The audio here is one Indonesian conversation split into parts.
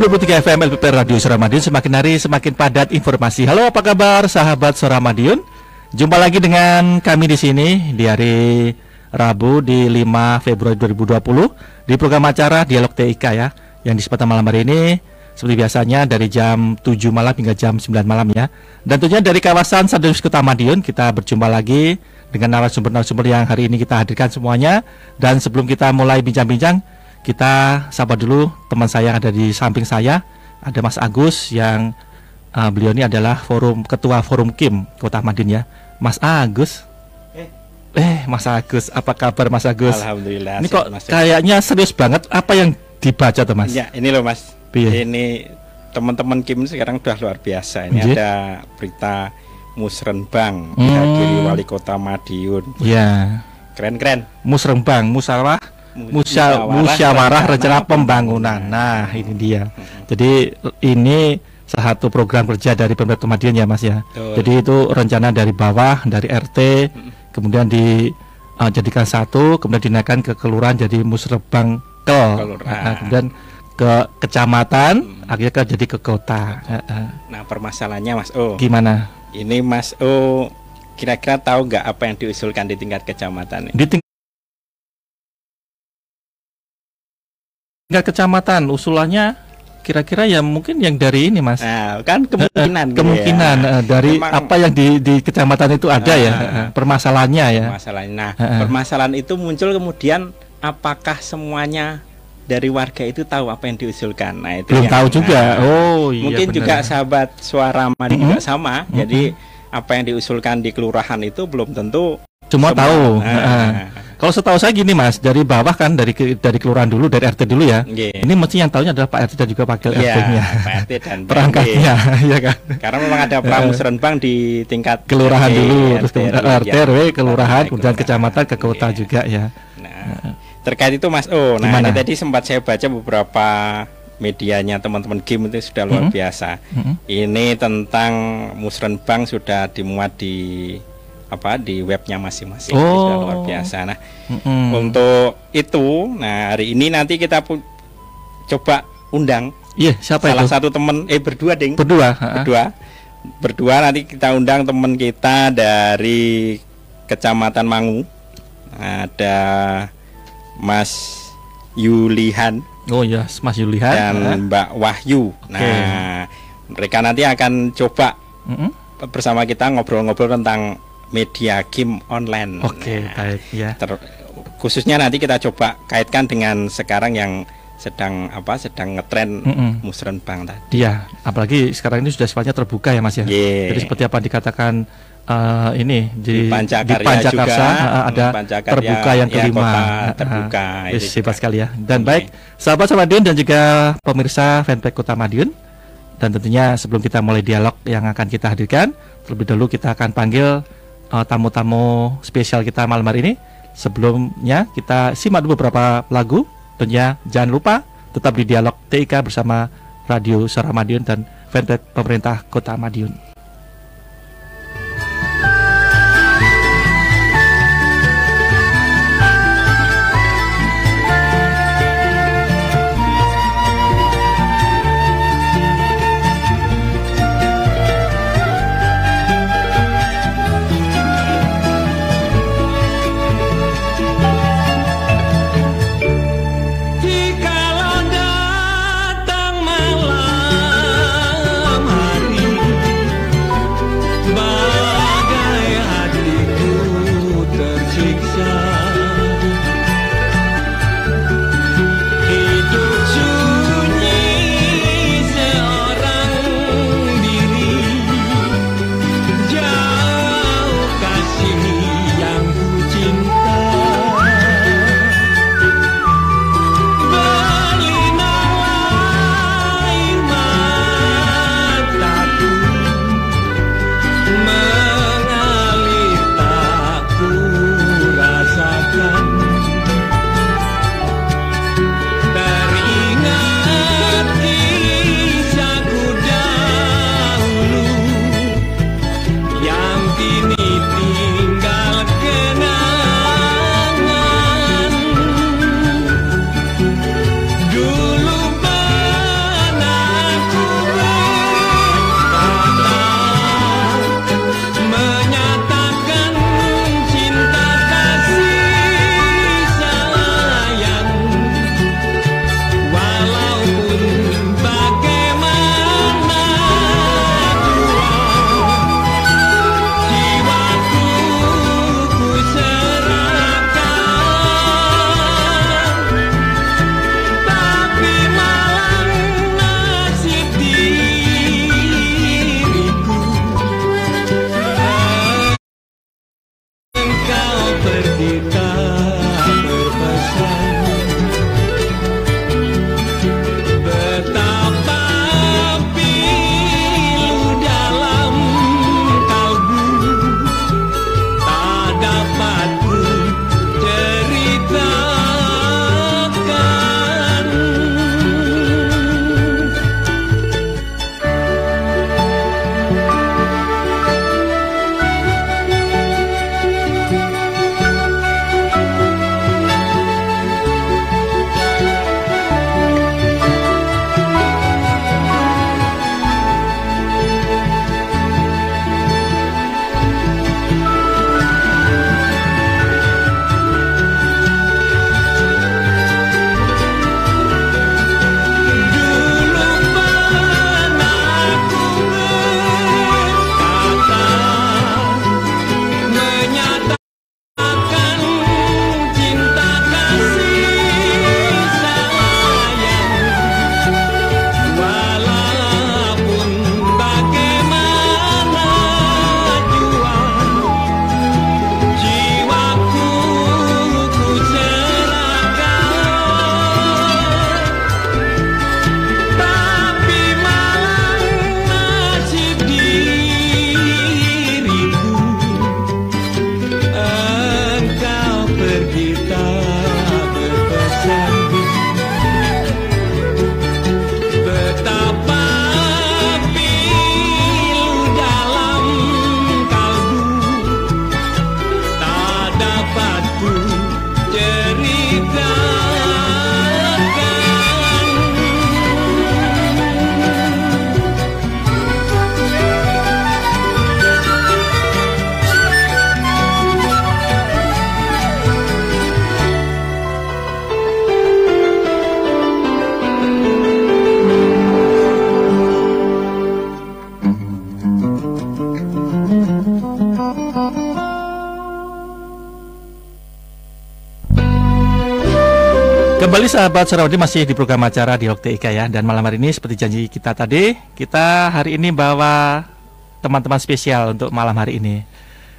93 FM LPP Radio Suara Madiun Semakin hari semakin padat informasi. Halo apa kabar sahabat Suara Madiun Jumpa lagi dengan kami di sini Di hari Rabu di 5 Februari 2020 Di program acara Dialog TIK ya Yang di kesempatan malam hari ini Seperti biasanya dari jam 7 malam hingga jam 9 malam ya. Dan tentunya dari kawasan Sadar Kota Madiun Kita berjumpa lagi dengan narasumber-narasumber yang hari ini kita hadirkan semuanya. Dan sebelum kita mulai bincang-bincang kita sapa dulu teman saya yang ada di samping saya. Ada Mas Agus yang uh, beliau ini adalah forum ketua forum Kim Kota Madiun ya. Mas Agus? Eh, eh Mas Agus apa kabar Mas Agus? Alhamdulillah ini kok mas, kayaknya serius banget apa yang dibaca tuh Mas? Ya ini loh Mas. Biye. ini teman-teman Kim sekarang udah luar biasa. Ini Biye. ada berita musrenbang hmm. dihadiri wali kota Madiun. Ya. Keren-keren musrenbang musyawarah musya musyawarah rencana pembangunan. Nah, ini dia. Jadi ini salah satu program kerja dari pemerintah Madiun ya Mas ya. Betul. Jadi itu rencana dari bawah dari RT kemudian dijadikan uh, satu kemudian dinaikkan ke kelurahan jadi musrebang kel. Nah, kemudian ke kecamatan hmm. akhirnya ke jadi ke kota. Nah, permasalahannya Mas O. Gimana? Ini Mas O kira-kira tahu nggak apa yang diusulkan di tingkat kecamatan? Di ting tingkat kecamatan usulannya kira-kira ya mungkin yang dari ini mas nah, kan kemungkinan gitu kemungkinan ya. dari Memang, apa yang di di kecamatan itu ada uh, ya permasalahannya ya permasalahan nah uh, permasalahan itu muncul kemudian apakah semuanya dari warga itu tahu apa yang diusulkan nah itu belum yang, tahu juga nah, oh iya mungkin bener. juga sahabat suara madi mm -hmm. juga sama mm -hmm. jadi apa yang diusulkan di kelurahan itu belum tentu Cuma tahu. Nah. Nah. Kalau setahu saya gini Mas, dari bawah kan dari dari kelurahan dulu, dari RT dulu ya. Yeah. Ini mesti yang tahunya adalah Pak RT dan juga Pak yeah, RT-nya. Pak RT dan perangkatnya, ya kan. Karena memang ada pramusren bank di tingkat kelurahan RT, dulu, terus kemudian RT, RW, kelurahan, kemudian kecamatan ke kota yeah. juga ya. Nah, terkait itu Mas Oh, nah Gimana? ini tadi sempat saya baca beberapa medianya teman-teman game itu sudah luar mm -hmm. biasa. Mm -hmm. Ini tentang musrenbang sudah dimuat di apa di webnya masing-masing oh. sudah luar biasa. Nah mm-hmm. untuk itu, nah hari ini nanti kita pu- coba undang. Iya yeah, siapa salah itu? satu teman eh berdua ding. Berdua. Berdua. Berdua nanti kita undang teman kita dari Kecamatan Mangu. Ada Mas Yulihan. Oh ya, yes, Mas Yulihan dan uh. Mbak Wahyu. Okay. Nah, mereka nanti akan coba mm-hmm. bersama kita ngobrol-ngobrol tentang media game online. Oke, okay, nah, baik ya. Ter, khususnya nanti kita coba kaitkan dengan sekarang yang sedang apa sedang ngetren mm -mm. musrenbang tadi. Iya, apalagi sekarang ini sudah sifatnya terbuka ya Mas ya. Yeah. Jadi seperti apa dikatakan uh, ini di, di Pancakarya, di Pancakarsa juga, uh, ada Pancakarya, terbuka yang ya, kelima. Ya, terbuka. Uh, uh, sifat sekali ya. Dan okay. baik, sahabat Madiun dan juga pemirsa fanpage Kota Madiun. Dan tentunya sebelum kita mulai dialog yang akan kita hadirkan, terlebih dahulu kita akan panggil uh, tamu-tamu spesial kita malam hari ini. Sebelumnya kita simak dulu beberapa lagu. Tentunya jangan lupa tetap di dialog TIK bersama Radio Suara Madiun dan fanpage pemerintah Kota Madiun. Kembali sahabat Sarawadi masih di program acara Dialog TIK ya Dan malam hari ini seperti janji kita tadi Kita hari ini bawa teman-teman spesial untuk malam hari ini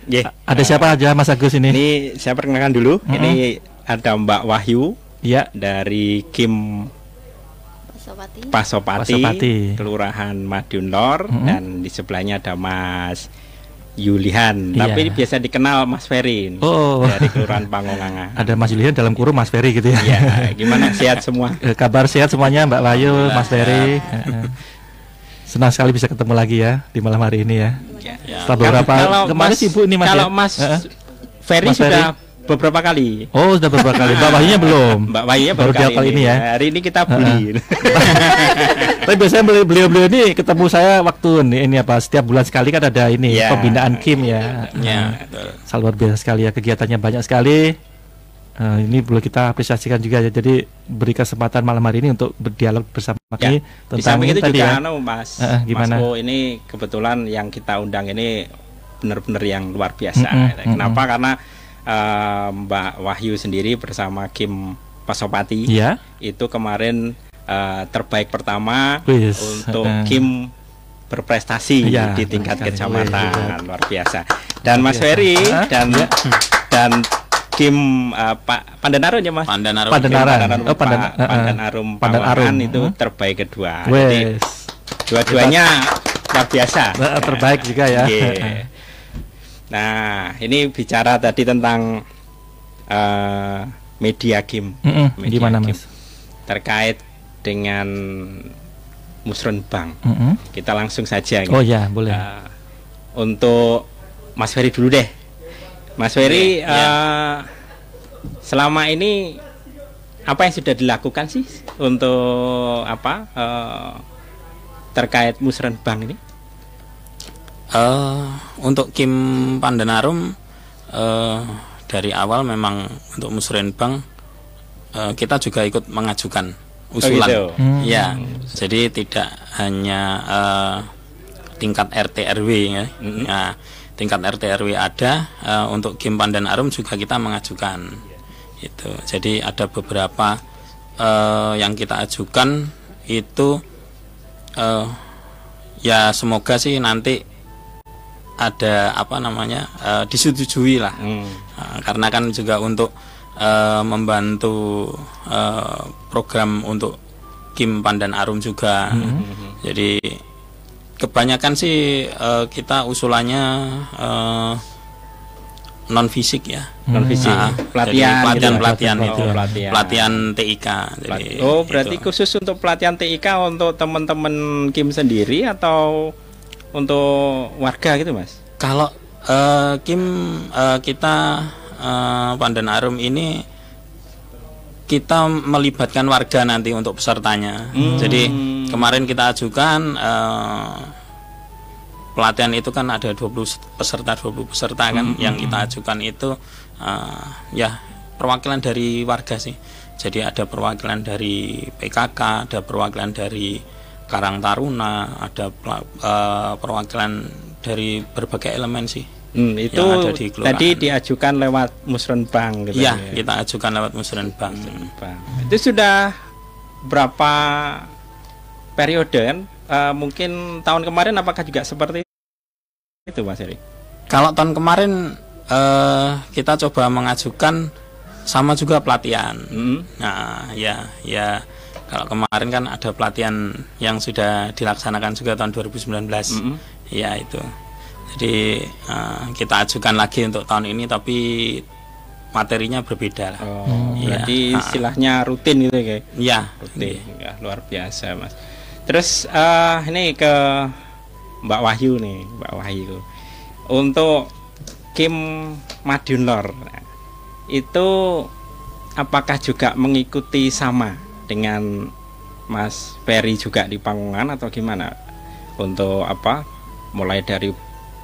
Yeah. Ada siapa aja Mas Agus ini? Ini saya perkenalkan dulu. Mm-mm. Ini ada Mbak Wahyu Ya, dari Kim Pasopati. Pasopati, Pasopati. Kelurahan Madiun Lor Mm-mm. dan di sebelahnya ada Mas Yulihan, Iya. tapi biasa dikenal Mas Ferry Oh. dari Kelurahan Pangonganga. ada Mas Julian dalam kurung Mas Ferry gitu ya Ya, gimana sehat semua? Eh, Kabar sehat semuanya Mbak Wahyu, Mas Ferry Eh, eh. Senang sekali bisa ketemu lagi ya di malam hari ini ya Setelah beberapa kemarin sibuk ini Mas Kalau ya? Mas. Ferry Mas Ferry. Beberapa kali. Oh sudah beberapa kali, Mbak Wahyunya belum Mbak Wahyu Baru baru, dia kali ini ya Hari ini kita bully. Tapi biasanya beli- beliau-beliau ini ketemu saya waktu ini, ini apa setiap bulan sekali kan ada ini Ya. pembinaan Kim ya. Ya, Sangat luar biasa sekali ya kegiatannya banyak sekali. Eh, ini perlu kita apresiasikan juga ya. Jadi beri kesempatan malam hari ini untuk berdialog bersama Ya, kami Di tentang samping ini itu tadi juga ya. anu, Mas. Eh, gimana? Mas Bo, ini kebetulan yang kita undang ini benar-benar yang luar biasa. Mm-mm, Kenapa? Karena eh, Mbak Wahyu sendiri bersama Kim Pasopati Iya. itu kemarin eh, terbaik pertama untuk eh. Kim berprestasi Iya, di tingkat sekali. kecamatan Wih, luar biasa. Dan Mas. Ferry Hah? dan Iya. dan Kim eh, Pak Pandanarun ya Mas. Pandanarum. Pandanaran. Pandan Oh, Pandan- Pak- eh, eh. Pandan Arum Pandan Pawangan Arum. itu terbaik kedua. Jadi dua-duanya luar biasa. Terbaik juga ya. Iya. Nah, ini bicara tadi tentang eh, media game Mm-mm, Media Gimana game. Mas? terkait dengan musrenbang. Mm-mm. Kita langsung saja. Oh ya, boleh. Eh, untuk Mas Ferry dulu deh. Mas Ferry, Iya, iya. eh, selama ini apa yang sudah dilakukan sih untuk apa eh, terkait musrenbang ini? Eh, untuk Kim Pandanarum eh, dari awal memang untuk Musrenbang eh, kita juga ikut mengajukan usulan. gitu. Hmm. Ya, jadi tidak hanya eh, tingkat RT RW ya. Mm-hmm. Ya, tingkat RT RW ada eh, untuk Kim Pandanarum juga kita mengajukan. Itu. Jadi ada beberapa eh, yang kita ajukan itu eh, ya semoga sih nanti ada apa namanya eh, disetujui lah Hmm. Nah, karena kan juga untuk eh, membantu eh, program untuk Kim Pandan Arum juga jadi kebanyakan sih eh, kita usulannya eh, non fisik ya non fisik Nah, pelatihan jadi pelatihan gitu. pelatihan Oh, itu pelatihan. pelatihan TIK jadi oh berarti itu. khusus untuk pelatihan TIK untuk teman-teman Kim sendiri atau untuk warga gitu mas Kalau eh, Kim eh, kita eh, Pandan Arum ini kita melibatkan warga nanti untuk pesertanya. Jadi kemarin kita ajukan eh, pelatihan itu kan ada 20 peserta 20 peserta kan yang kita ajukan itu eh, ya perwakilan dari warga sih. Jadi ada perwakilan dari PKK, ada perwakilan dari Karang Taruna, ada eh, perwakilan dari berbagai elemen sih. Hmm, itu ada di kelurahan. tadi diajukan lewat musrenbang gitu Iya, ya. kita ajukan lewat Musrenbang. Bang. Itu sudah berapa periode kan? Eh, mungkin tahun kemarin apakah juga seperti itu Mas Eri? Kalau tahun kemarin eh, kita coba mengajukan sama juga pelatihan. Hmm. Nah, ya, ya. Kalau kemarin kan ada pelatihan yang sudah dilaksanakan juga tahun 2019. Mm-mm. Ya itu. Jadi eh, kita ajukan lagi untuk tahun ini, tapi materinya berbeda lah. Oh, Iya. berarti Ah. istilahnya rutin gitu ya. Ya, Rutin. Ya, luar biasa, Mas. Terus eh, ini ke Mbak Wahyu nih, Mbak Wahyu. Untuk Kim Madiun Lor. Itu apakah juga mengikuti sama dengan Mas Ferry juga di Panggungan atau gimana? Untuk apa? Mulai dari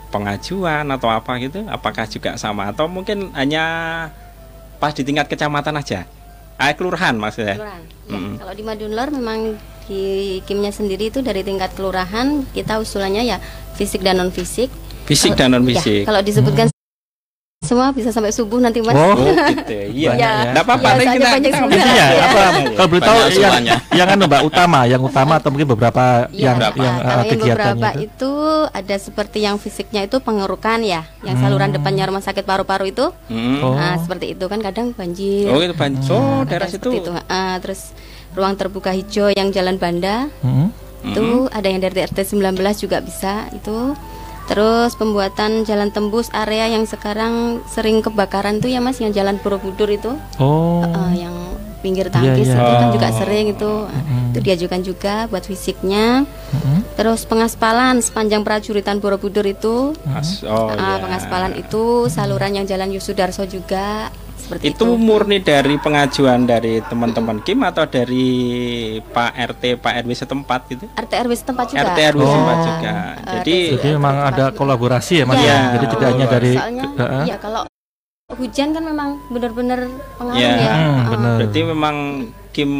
pengajuan atau apa gitu? Apakah juga sama atau mungkin hanya pas di tingkat kecamatan aja? Ah, kelurahan maksudnya. Kelurahan. Ya, Mm-mm. Kalau di Madunlor memang di kimnya sendiri itu dari tingkat kelurahan kita usulannya ya fisik dan non fisik. Fisik Kalau- dan non ya, fisik. kalau disebutkan semua bisa sampai subuh nanti mas. Oh, Oh gitu. Iya. Ya. Enggak apa-apa Ya, nanti soalnya kita banyak kita. Intinya Iya. apa? Kalau boleh tahu Banyak yang yang anu Mbak utama, yang utama atau mungkin beberapa Ya, yang Berapa? yang yang kegiatannya beberapa itu. itu ada seperti yang fisiknya itu pengerukan ya, yang saluran depannya rumah sakit paru-paru itu. Hmm. Oh. Nah, seperti itu kan kadang banjir. Oh, itu ban. Oh, Ada daerah situ. itu. Ah, terus ruang terbuka hijau yang jalan Banda Hmm. itu ada yang dari RT 19 juga bisa itu. Terus pembuatan jalan tembus area yang sekarang sering kebakaran tuh ya Mas yang jalan Borobudur itu. Oh. Eh, yang pinggir Iya, tangkis iya. itu kan Oh. juga sering itu Nah, itu diajukan juga buat fisiknya Mm-mm. terus pengaspalan sepanjang prajuritan Borobudur itu Mas- Oh, Ah, iya. pengaspalan itu saluran yang jalan Yusudarso juga seperti itu itu, murni dari pengajuan dari teman-teman Kim atau dari Pak RT Pak RW setempat gitu RT RW setempat juga RT RW Oh. setempat juga Eh, jadi RT Jadi memang ada kolaborasi ya Mas ya. Jadi tidak hanya dari soalnya Heeh. ya kalau hujan kan memang benar-benar pengaruh Iya. ya Hmm, benar. berarti memang Kim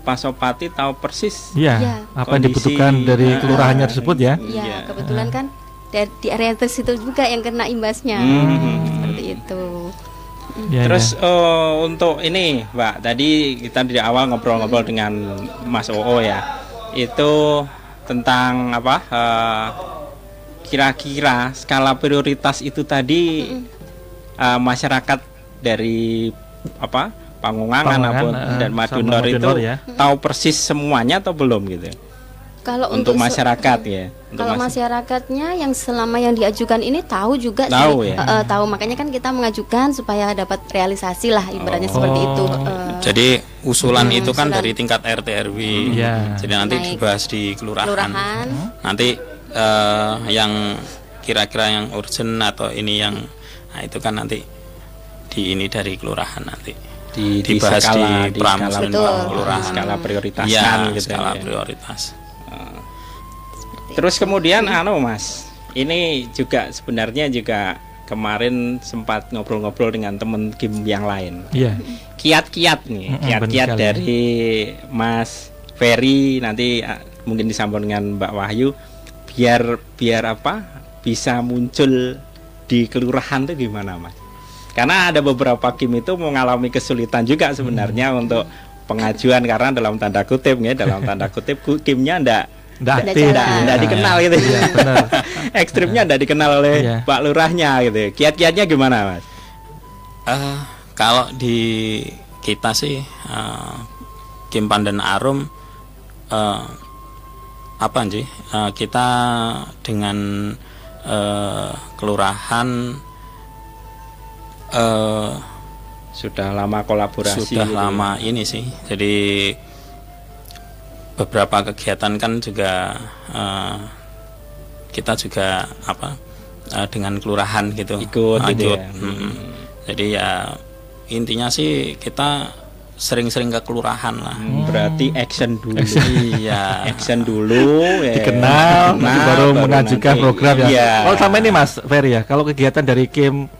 Pasopati tahu persis Iya, Iya. apa yang dibutuhkan dari ah, kelurahannya tersebut ya. Iya, Iya. kebetulan kan dari di area situ juga yang kena imbasnya Hmm. seperti itu Iya, Terus iya. eh, untuk ini, Mbak, tadi kita di awal ngobrol-ngobrol dengan Mas Oo ya. Itu tentang apa? eh, Kira-kira skala prioritas itu tadi eh, masyarakat dari apa? Pangungangan Pangungan, apun eh, dan Madunor itu Madunor ya. tahu persis semuanya atau belum gitu? Kalau Untuk masyarakat ya. Untuk Kalau mas- masyarakatnya yang selama yang diajukan ini tahu juga Tahu sih, ya? Eh, eh, tahu makanya kan kita mengajukan supaya dapat realisasi lah ibaratnya Oh. seperti itu. Eh, Jadi usulan Hmm, itu kan usulan. dari tingkat RT RW. Iya. Jadi nanti Naik. dibahas di kelurahan. kelurahan, Nanti eh, yang kira-kira yang urgent atau ini yang nah itu kan nanti di ini dari kelurahan nanti. di, di dibahas skala, di Betul. kelurahan. di skala prioritaskan Iya, gitu skala ya. prioritas. Terus kemudian anu Mas, ini juga sebenarnya juga kemarin sempat ngobrol-ngobrol dengan temen Kim yang lain. Iya. Kiat-kiat nih, kiat-kiat benar sekali. dari Mas Ferry nanti ah, mungkin disambung dengan Mbak Wahyu biar biar apa bisa muncul di kelurahan tuh gimana Mas? Karena ada beberapa Kim itu mengalami kesulitan juga sebenarnya Hmm. untuk pengajuan karena dalam tanda kutip ya dalam tanda kutip ku- Kimnya ndak Nggak Nggak aktif. jalan. ya. nggak dikenal gitu Iya, benar. ekstrimnya nggak dikenal oleh Iya. Pak Lurahnya gitu kiat-kiatnya gimana mas Eh, kalau di kita sih eh, Kim Pandan Arum eh, apa sih Eh, kita dengan eh, kelurahan eh, sudah lama kolaborasi sudah gitu. lama ini sih jadi beberapa kegiatan kan juga eh, kita juga apa eh, dengan kelurahan gitu Ikut gitu Ikut, ya. mm-mm. jadi ya intinya sih kita sering-sering ke kelurahan lah Hmm, berarti action dulu iya action dulu ya. dikenal, nanti baru mengajukan nanti. program ya. Iya. Kalau sama ini Mas Ferry ya, kalau kegiatan dari Kim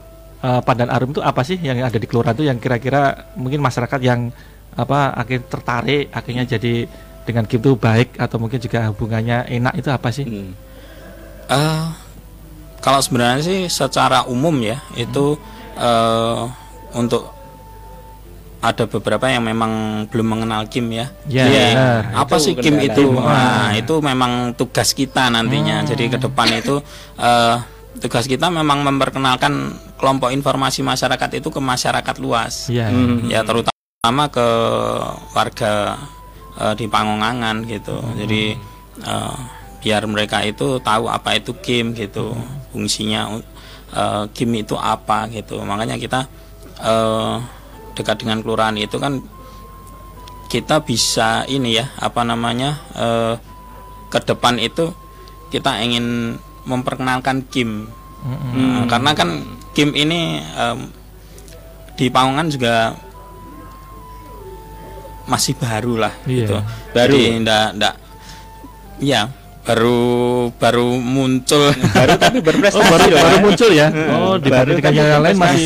eh, Pandan Arum itu apa sih yang ada di kelurahan itu yang kira-kira mungkin masyarakat yang apa akhirnya tertarik akhirnya jadi dengan Kim itu baik atau mungkin juga hubungannya enak itu apa sih? Hmm. Eh, kalau sebenarnya sih secara umum ya itu eh, untuk ada beberapa yang memang belum mengenal Kim ya. Ya, Iya. benar. Apa Itu sih Kim itu? Nah, ah. itu memang tugas kita nantinya. Jadi ke depan itu eh, tugas kita memang memperkenalkan kelompok informasi masyarakat itu ke masyarakat luas. Iya. Hmm. Ya terutama ke warga eh, di Pangongangan gitu. Jadi eh, biar mereka itu tahu apa itu Kim gitu, fungsinya eh, Kim itu apa gitu. Makanya kita eh, dekat dengan kelurahan itu kan kita bisa ini ya apa namanya eh, ke depan itu kita ingin memperkenalkan Kim Nah, karena kan Kim ini em, di Paungan juga masih baru lah Iya. gitu Baru. Jadi ndak ndak ya baru baru muncul baru tapi berprestasi Oh baru, baru ya. muncul ya? Hmm, Oh baru dibanding dengan tapi yang lain masih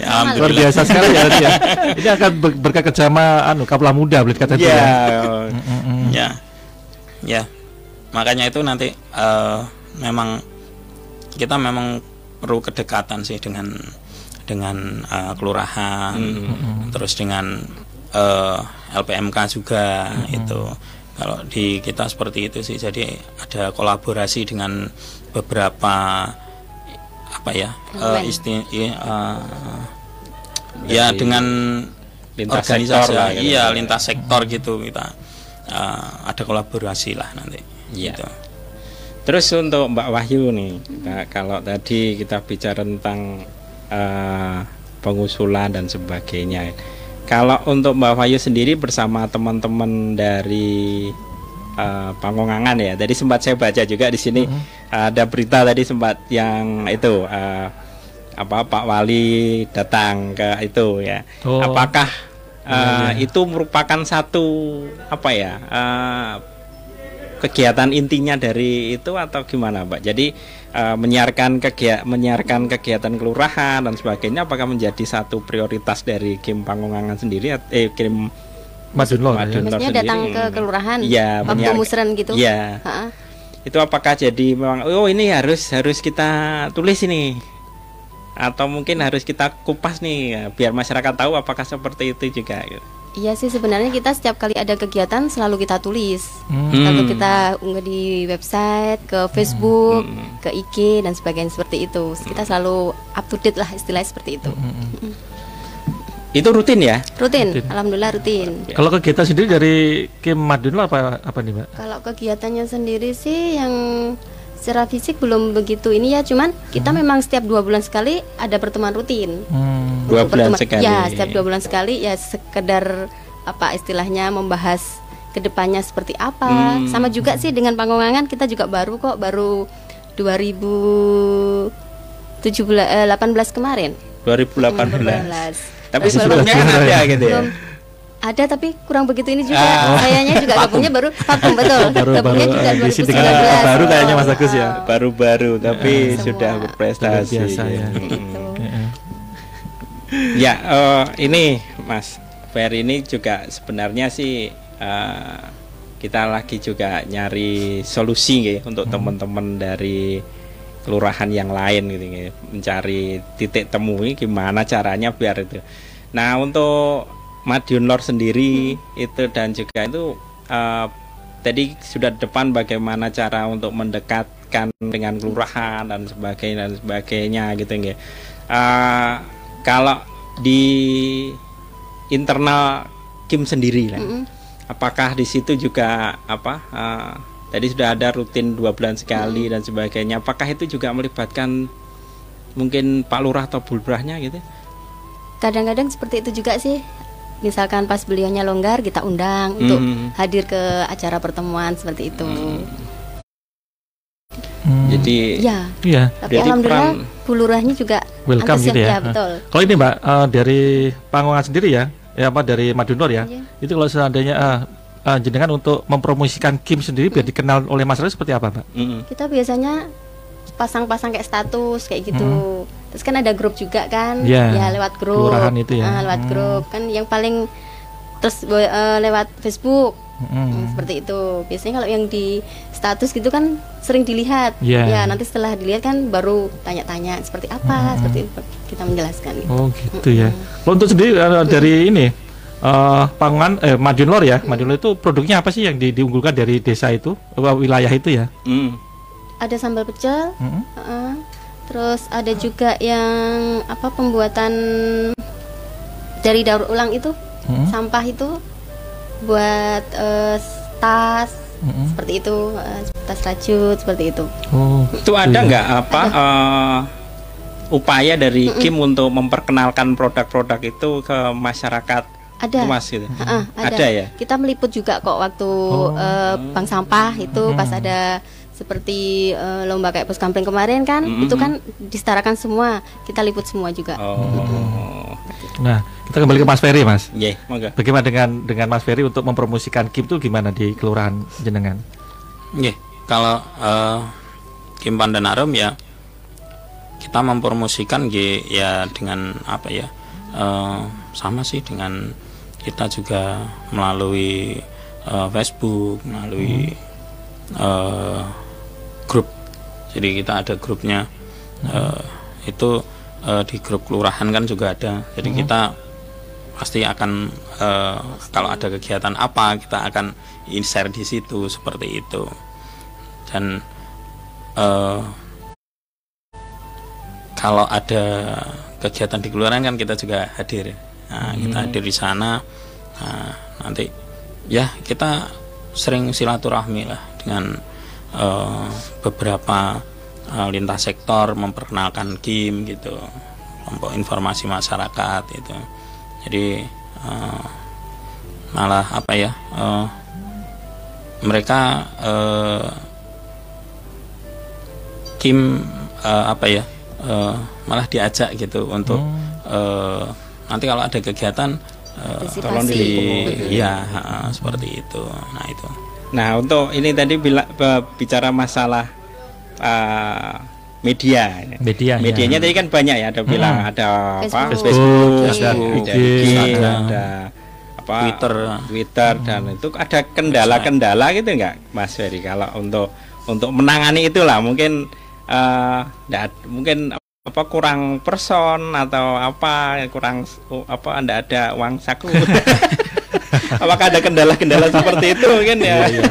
Ya, luar biasa sekali ya, ya. Ini akan ber- berkat kerjama anu kapula muda boleh dikatakan itu Iya. ya. Mm-mm. ya ya makanya itu nanti eh, memang kita memang perlu kedekatan sih dengan dengan uh, kelurahan, hmm. terus dengan uh, LPMK juga hmm. itu. Kalau di kita seperti itu sih, jadi ada kolaborasi dengan beberapa apa ya uh, isti uh, ya dengan lintas organisasi lah, gitu. iya lintas sektor gitu kita uh, ada kolaborasi lah nanti. Iya. Gitu. Terus untuk Mbak Wahyu nih, nah, kalau tadi kita bicara tentang uh, pengusulan dan sebagainya. Kalau untuk Mbak Wahyu sendiri bersama teman-teman dari uh, Pangongangan ya, tadi sempat saya baca juga di sini uh-huh. ada berita tadi sempat yang itu uh, apa Pak Wali datang ke itu ya. Oh. Apakah uh, ya, ya. itu merupakan satu apa ya? Uh, kegiatan intinya dari itu atau gimana, Pak? Jadi uh, menyiarkan kegiatan menyiarkan kegiatan kelurahan dan sebagainya apakah menjadi satu prioritas dari Kim Pangungangan sendiri eh Kim Madunlor, Madunlor ya? datang ke kelurahan ya, waktu musren gitu. Iya. Itu apakah jadi memang oh ini harus harus kita tulis ini atau mungkin harus kita kupas nih biar masyarakat tahu apakah seperti itu juga gitu. Iya sih sebenarnya kita setiap kali ada kegiatan selalu kita tulis. Hmm. Lalu kita unggah di website, ke Facebook, hmm. ke IG dan sebagainya seperti itu. Kita selalu up to date lah istilahnya seperti itu. Hmm. Hmm. Itu rutin ya? Rutin, rutin. alhamdulillah rutin. Kalau kegiatan sendiri dari Kim Madun apa apa nih, Mbak? Kalau kegiatannya sendiri sih yang secara fisik belum begitu ini ya cuman kita hmm. memang setiap dua bulan sekali ada pertemuan rutin. Hmm. dua bulan pertemuan, sekali. Ya setiap dua bulan sekali ya sekedar apa istilahnya membahas ke depannya seperti apa. Hmm. sama juga sih dengan panggongangan kita juga baru kok baru 2017 eh, 18 kemarin. 2018 tapi sebelumnya ada gitu ya ada tapi kurang begitu ini juga. Ah. Kayaknya juga gak punya baru vakum betul. baru, baru juga 2019. Baru kayaknya Mas Agus ya. Baru-baru tapi uh, sudah berprestasi. Biasa ya. ya uh, ini Mas Fer ini juga sebenarnya sih uh, kita lagi juga nyari solusi gitu, untuk hmm. teman-teman dari kelurahan yang lain gitu, gitu mencari titik temu ini gimana caranya biar itu. Nah untuk Madiun Lor sendiri hmm. itu dan juga itu uh, tadi sudah depan bagaimana cara untuk mendekatkan dengan kelurahan dan sebagainya dan sebagainya gitu ya. Uh, kalau di internal Kim sendiri lah. -hmm. Apakah di situ juga apa uh, tadi sudah ada rutin dua bulan sekali -hmm. dan sebagainya. Apakah itu juga melibatkan mungkin Pak Lurah atau Bulbrahnya gitu? Kadang-kadang seperti itu juga sih misalkan pas beliaunya longgar kita undang hmm. untuk hadir ke acara pertemuan seperti itu. Hmm. Jadi ya, ya. Tapi alhamdulillah bulurahnya juga welcome gitu ya. ya betul. Kalau ini Mbak uh, dari Panggungan sendiri ya, ya apa dari Madunor ya, ya. itu kalau seandainya uh, uh, jenengan untuk mempromosikan Kim sendiri biar hmm. dikenal oleh masyarakat seperti apa Mbak? Hmm. Kita biasanya pasang-pasang kayak status kayak gitu. Hmm. Terus kan ada grup juga kan, yeah. ya lewat grup, itu ya. Uh, lewat hmm. grup kan yang paling terus uh, lewat Facebook hmm. Hmm, seperti itu. Biasanya kalau yang di status gitu kan sering dilihat, yeah. ya nanti setelah dilihat kan baru tanya-tanya seperti apa, hmm. seperti itu kita menjelaskan. Gitu. Oh gitu hmm. ya. Kalau untuk sendiri uh, dari ini uh, pangan eh Madunlor ya, Madunlor itu produknya apa sih yang di, diunggulkan dari desa itu, wilayah itu ya? Hmm ada sambal pecel hmm. uh, terus ada juga yang apa pembuatan dari daur ulang itu hmm. sampah itu buat uh, tas hmm. seperti itu uh, tas rajut seperti itu oh, itu ada iya. nggak apa ada. Uh, upaya dari mm -mm. Kim untuk memperkenalkan produk-produk itu ke masyarakat ada Mas gitu. Uh, ada. ada ya kita meliput juga kok waktu oh. uh, bank sampah itu hmm. pas ada seperti uh, lomba kayak pos kampling kemarin kan mm -hmm. itu kan disetarakan semua kita liput semua juga oh. nah kita kembali ke Mas Ferry Mas yeah, bagaimana dengan dengan Mas Ferry untuk mempromosikan Kim itu gimana di kelurahan jenengan yeah, kalau uh, Kim Pandanarum ya kita mempromosikan ya dengan apa ya uh, sama sih dengan kita juga melalui uh, Facebook melalui hmm. uh, jadi kita ada grupnya uh, itu uh, di grup kelurahan kan juga ada jadi hmm. kita pasti akan uh, kalau ada kegiatan apa kita akan share di situ seperti itu dan uh, kalau ada kegiatan di kelurahan kan kita juga hadir nah, hmm. kita hadir di sana nah, nanti ya kita sering silaturahmi lah dengan uh, beberapa uh, lintas sektor memperkenalkan game gitu kelompok informasi masyarakat itu jadi uh, malah apa ya uh, mereka uh, Kim uh, apa ya uh, malah diajak gitu untuk hmm. uh, nanti kalau ada kegiatan uh, tolong di iya uh, seperti itu. Nah itu nah untuk ini tadi bila, bicara masalah uh, media. Media. Medianya ya. tadi kan banyak ya, ada bilang hmm. ada apa? Facebook, Facebook ada, IG, ada, ada apa? Twitter, Twitter hmm. dan itu ada kendala-kendala gitu enggak, Mas Ferry? Kalau untuk untuk menangani itulah mungkin uh, mungkin apa kurang person atau apa kurang apa anda ada uang saku apakah ada kendala-kendala seperti itu kan ya? Iya, iya.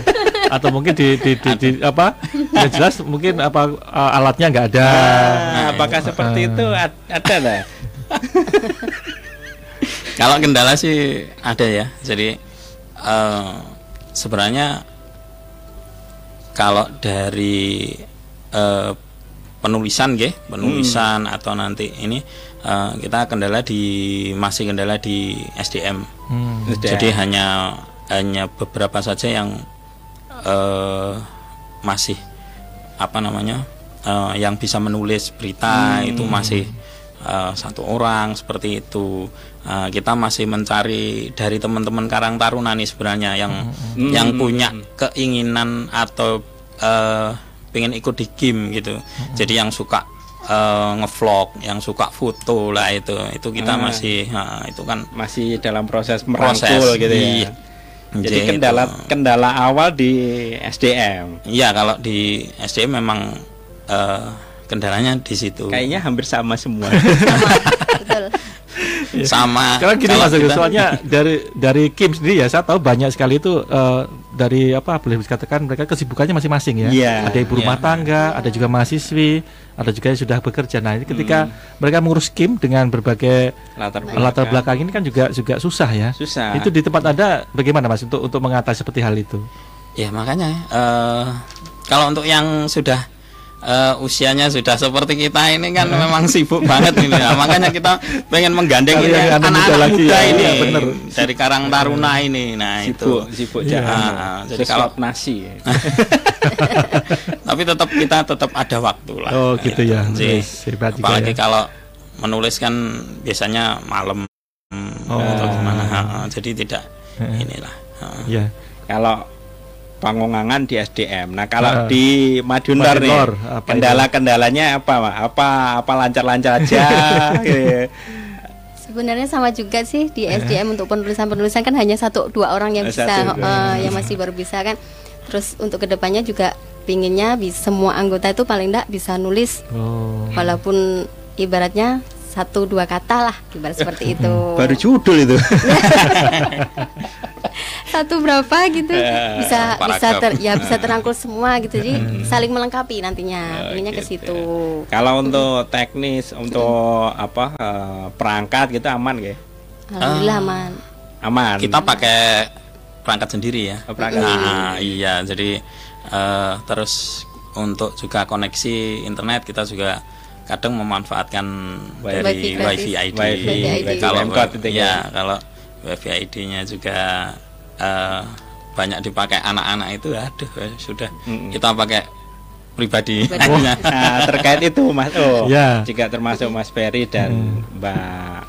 Atau mungkin di di, di, di apa? Ya jelas mungkin apa uh, alatnya nggak ada. Nah, apakah seperti uh, itu ada lah. Kalau kendala sih ada ya. Jadi uh, sebenarnya kalau dari uh, penulisan ya penulisan hmm. atau nanti ini uh, kita kendala di masih kendala di SDM hmm. jadi hanya hanya beberapa saja yang uh, masih apa namanya uh, yang bisa menulis berita hmm. itu masih uh, satu orang seperti itu uh, kita masih mencari dari teman-teman Karang Taruna nih sebenarnya yang hmm. yang punya keinginan atau uh, pengen ikut di game gitu hmm. jadi yang suka uh, ngevlog yang suka foto lah itu itu kita hmm. masih uh, itu kan masih dalam proses merangkul proses, gitu ya iya. Jadi kendala kendala awal di SDM. Iya, kalau di SDM memang uh, kendalanya di situ. Kayaknya hampir sama semua. sama. Karena gini Mas soalnya dari dari Kim sendiri ya saya tahu banyak sekali itu uh, dari apa boleh dikatakan mereka kesibukannya masing-masing ya. Yeah. Ada ibu rumah yeah. tangga, ada juga mahasiswi, ada juga yang sudah bekerja. Nah, ini ketika hmm. mereka mengurus Kim dengan berbagai latar belakang. latar belakang ini kan juga juga susah ya. Susah. Itu di tempat Anda bagaimana Mas untuk untuk mengatasi seperti hal itu? Ya, makanya uh, kalau untuk yang sudah uh, usianya sudah seperti kita ini kan memang sibuk banget ini. Nah, makanya kita pengen menggandeng ini anak-anak muda, ya, ini ya, bener. dari Karang Taruna ini. Nah sibuk, itu sibuk ya. nah, jadi kalau nasi. Tapi tetap kita tetap ada waktu lah. Oh gitu ya, ya. apalagi ya. kalau menulis kan biasanya malam oh. atau gimana. Jadi tidak inilah ya kalau Pangongangan di SDM. Nah kalau uh, di Madiun nih kendala-kendalanya apa, Apa apa lancar-lancar aja? gitu. Sebenarnya sama juga sih di SDM untuk penulisan-penulisan kan hanya satu dua orang yang bisa uh, yang masih baru bisa kan. Terus untuk ke depannya juga pinginnya bisa semua anggota itu paling tidak bisa nulis oh. walaupun ibaratnya satu dua kata lah ibarat seperti itu. Baru judul itu. satu berapa gitu uh, bisa bisa ter, ya bisa terangkul semua gitu. Jadi hmm. saling melengkapi nantinya uh, ke gitu. situ. kalau untuk teknis untuk apa uh, perangkat gitu aman gak alhamdulillah uh, aman. Aman. Kita pakai perangkat sendiri ya. Oh, perangkat nah, iya jadi uh, terus untuk juga koneksi internet kita juga kadang memanfaatkan wifi dari wifi ID, wifi, wifi kalau ya kalau wifi ID-nya juga uh, banyak dipakai anak-anak itu aduh eh, sudah. Mm kita pakai pribadi. Oh, nah, terkait itu Mas. Oh, ya. jika termasuk Mas Ferry dan mm. Mbak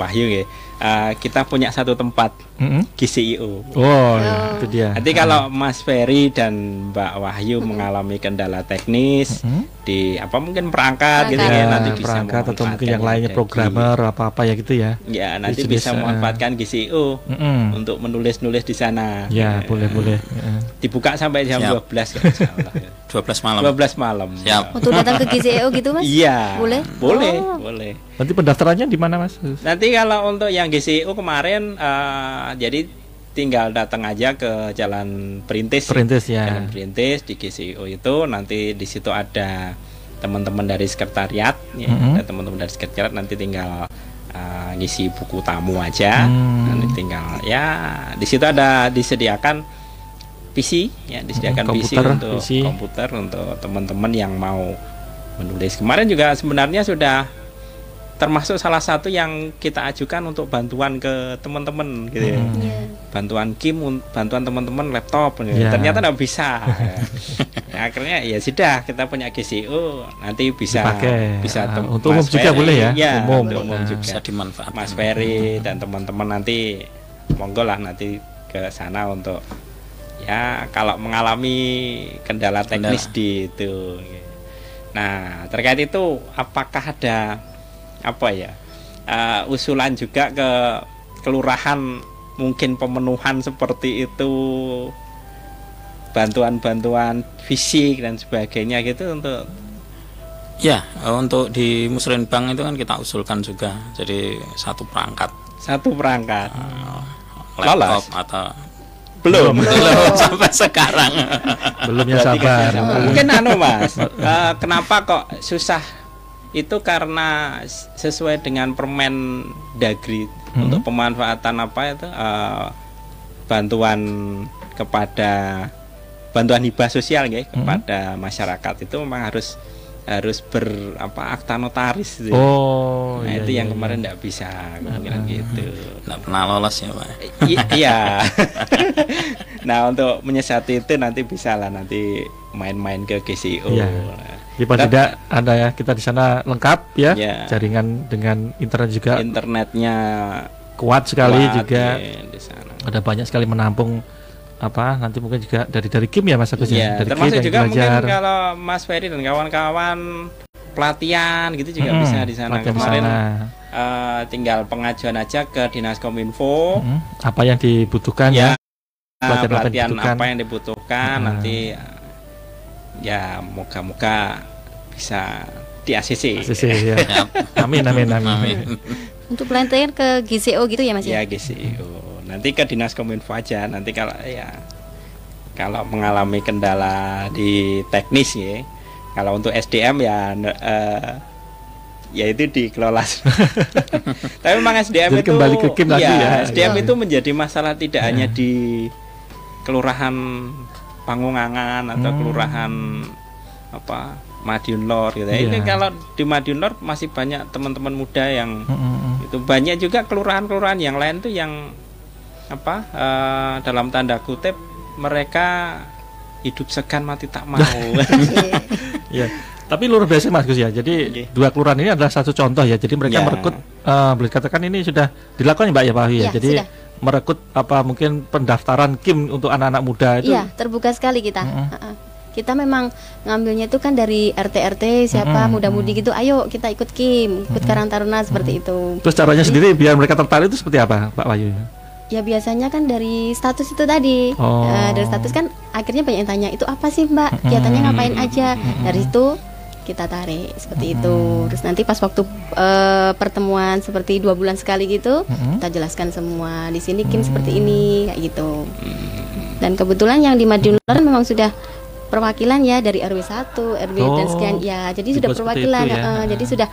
Wahyu ya uh, kita punya satu tempat mm-hmm. GCIO. Oh, oh, itu dia. Nanti kalau Mas Ferry dan Mbak Wahyu mm-hmm. mengalami kendala teknis mm-hmm. di apa mungkin perangkat, gitu ya, nanti bisa perangkat atau mungkin yang lainnya programmer apa apa ya gitu ya. Ya nanti bisa, bisa memanfaatkan GCIO mm-hmm. untuk menulis-nulis di sana. Ya, ya. boleh boleh. Dibuka sampai jam Siap. 12 kan dua 12 malam. 12 malam. Siap. Untuk datang ke GCIO gitu Mas? Iya. Boleh? Boleh, oh. boleh. Nanti pendaftarannya di mana Mas? Nanti kalau untuk yang GCU kemarin uh, jadi tinggal datang aja ke Jalan Perintis. Perintis ya. Jalan Perintis di GCU itu nanti di situ ada teman-teman dari sekretariat ya, mm -hmm. teman-teman dari sekretariat nanti tinggal uh, ngisi buku tamu aja. Mm. Nanti tinggal ya di situ ada disediakan PC ya disediakan hmm, komputer, PC untuk PC. komputer untuk teman-teman yang mau menulis. Kemarin juga sebenarnya sudah termasuk salah satu yang kita ajukan untuk bantuan ke teman-teman gitu ya. Hmm. Yeah. Bantuan Kim, bantuan teman-teman laptop gitu. Yeah. Ternyata tidak bisa. ya, akhirnya ya sudah kita punya GCO nanti bisa Dipakai. bisa uh, untuk umum juga boleh ya. ya umum, untuk umum juga. Bisa dimanfaatkan. Mas Ferry dan teman-teman nanti monggo lah nanti ke sana untuk ya kalau mengalami kendala teknis kendala. di itu. Nah, terkait itu apakah ada apa ya uh, usulan juga ke kelurahan mungkin pemenuhan seperti itu bantuan-bantuan fisik dan sebagainya gitu untuk ya untuk di musrenbang itu kan kita usulkan juga jadi satu perangkat. Satu perangkat. Uh, laptop atau belum. Belum. Sampai sekarang. Belum ya sabar mungkin anu mas uh, kenapa kok susah itu karena sesuai dengan permen Dagri hmm. untuk pemanfaatan apa itu uh, bantuan kepada bantuan hibah sosial ya hmm. kepada masyarakat itu memang harus harus ber apa akta notaris gitu. Oh, nah iya, itu iya, yang iya. kemarin tidak bisa kemungkinan nah, gitu. Tidak pernah lolos ya pak. I iya. nah untuk menyiasati itu nanti bisa lah nanti main-main ke GCO. Iya. Ya, paling tidak ada ya kita di sana lengkap ya, ya. jaringan dengan internet juga. Internetnya kuat sekali kuat, juga. Ya, di sana. Ada banyak sekali menampung apa nanti mungkin juga dari dari Kim ya Mas Agus ya. Dari termasuk Kim juga mungkin kalau Mas Ferry dan kawan-kawan pelatihan gitu juga hmm, bisa di sana. Kemarin Uh, tinggal pengajuan aja ke Dinas Kominfo. Hmm, apa yang dibutuhkan ya? ya pelatihan, pelatihan apa yang dibutuhkan hmm. nanti ya moga-moga bisa di ACC. ACC ya. amin amin amin. amin. Untuk pelatihan ke GCO gitu ya Mas ya? Ya GCO. Nanti ke Dinas Kominfo aja. Nanti kalau ya kalau mengalami kendala di teknis ya. Kalau untuk SDM ya uh, ya itu dikelola. Tapi memang SDM Jadi itu kembali ke Kim ya, lagi ya. SDM ya. itu menjadi masalah tidak ya. hanya di kelurahan Pangungangan atau hmm. kelurahan apa Madiun Lor gitu ya. Yeah. Ini kalau di Madiun Lor masih banyak teman-teman muda yang hmm. itu banyak juga kelurahan-kelurahan yang lain tuh yang apa uh, dalam tanda kutip mereka hidup segan mati tak mau. ya. Tapi luar biasa Mas Gus ya. Jadi okay. dua kelurahan ini adalah satu contoh ya. Jadi mereka yeah. merekrut uh, boleh katakan ini sudah dilakukan ya Mbak ya Pak ya. ya Jadi sudah merekrut apa mungkin pendaftaran Kim untuk anak-anak muda itu? Iya, terbuka sekali kita. Mm -hmm. Kita memang ngambilnya itu kan dari RT RT siapa mm -hmm. muda-mudi gitu. Ayo kita ikut Kim, ikut mm -hmm. Karang Taruna seperti mm -hmm. itu. Terus caranya Jadi, sendiri biar mereka tertarik itu seperti apa, Pak Wayu? Ya biasanya kan dari status itu tadi. Oh. Uh, dari status kan akhirnya banyak yang tanya itu apa sih Mbak? Kegiatannya ngapain aja? Dari itu kita tarik seperti hmm. itu. Terus nanti pas waktu uh, pertemuan seperti dua bulan sekali gitu, hmm. kita jelaskan semua di sini Kim hmm. seperti ini kayak gitu. Dan kebetulan yang di Madiun memang sudah perwakilan ya dari RW 1, RW oh, dan sekian ya. Jadi sudah perwakilan ya. uh, jadi sudah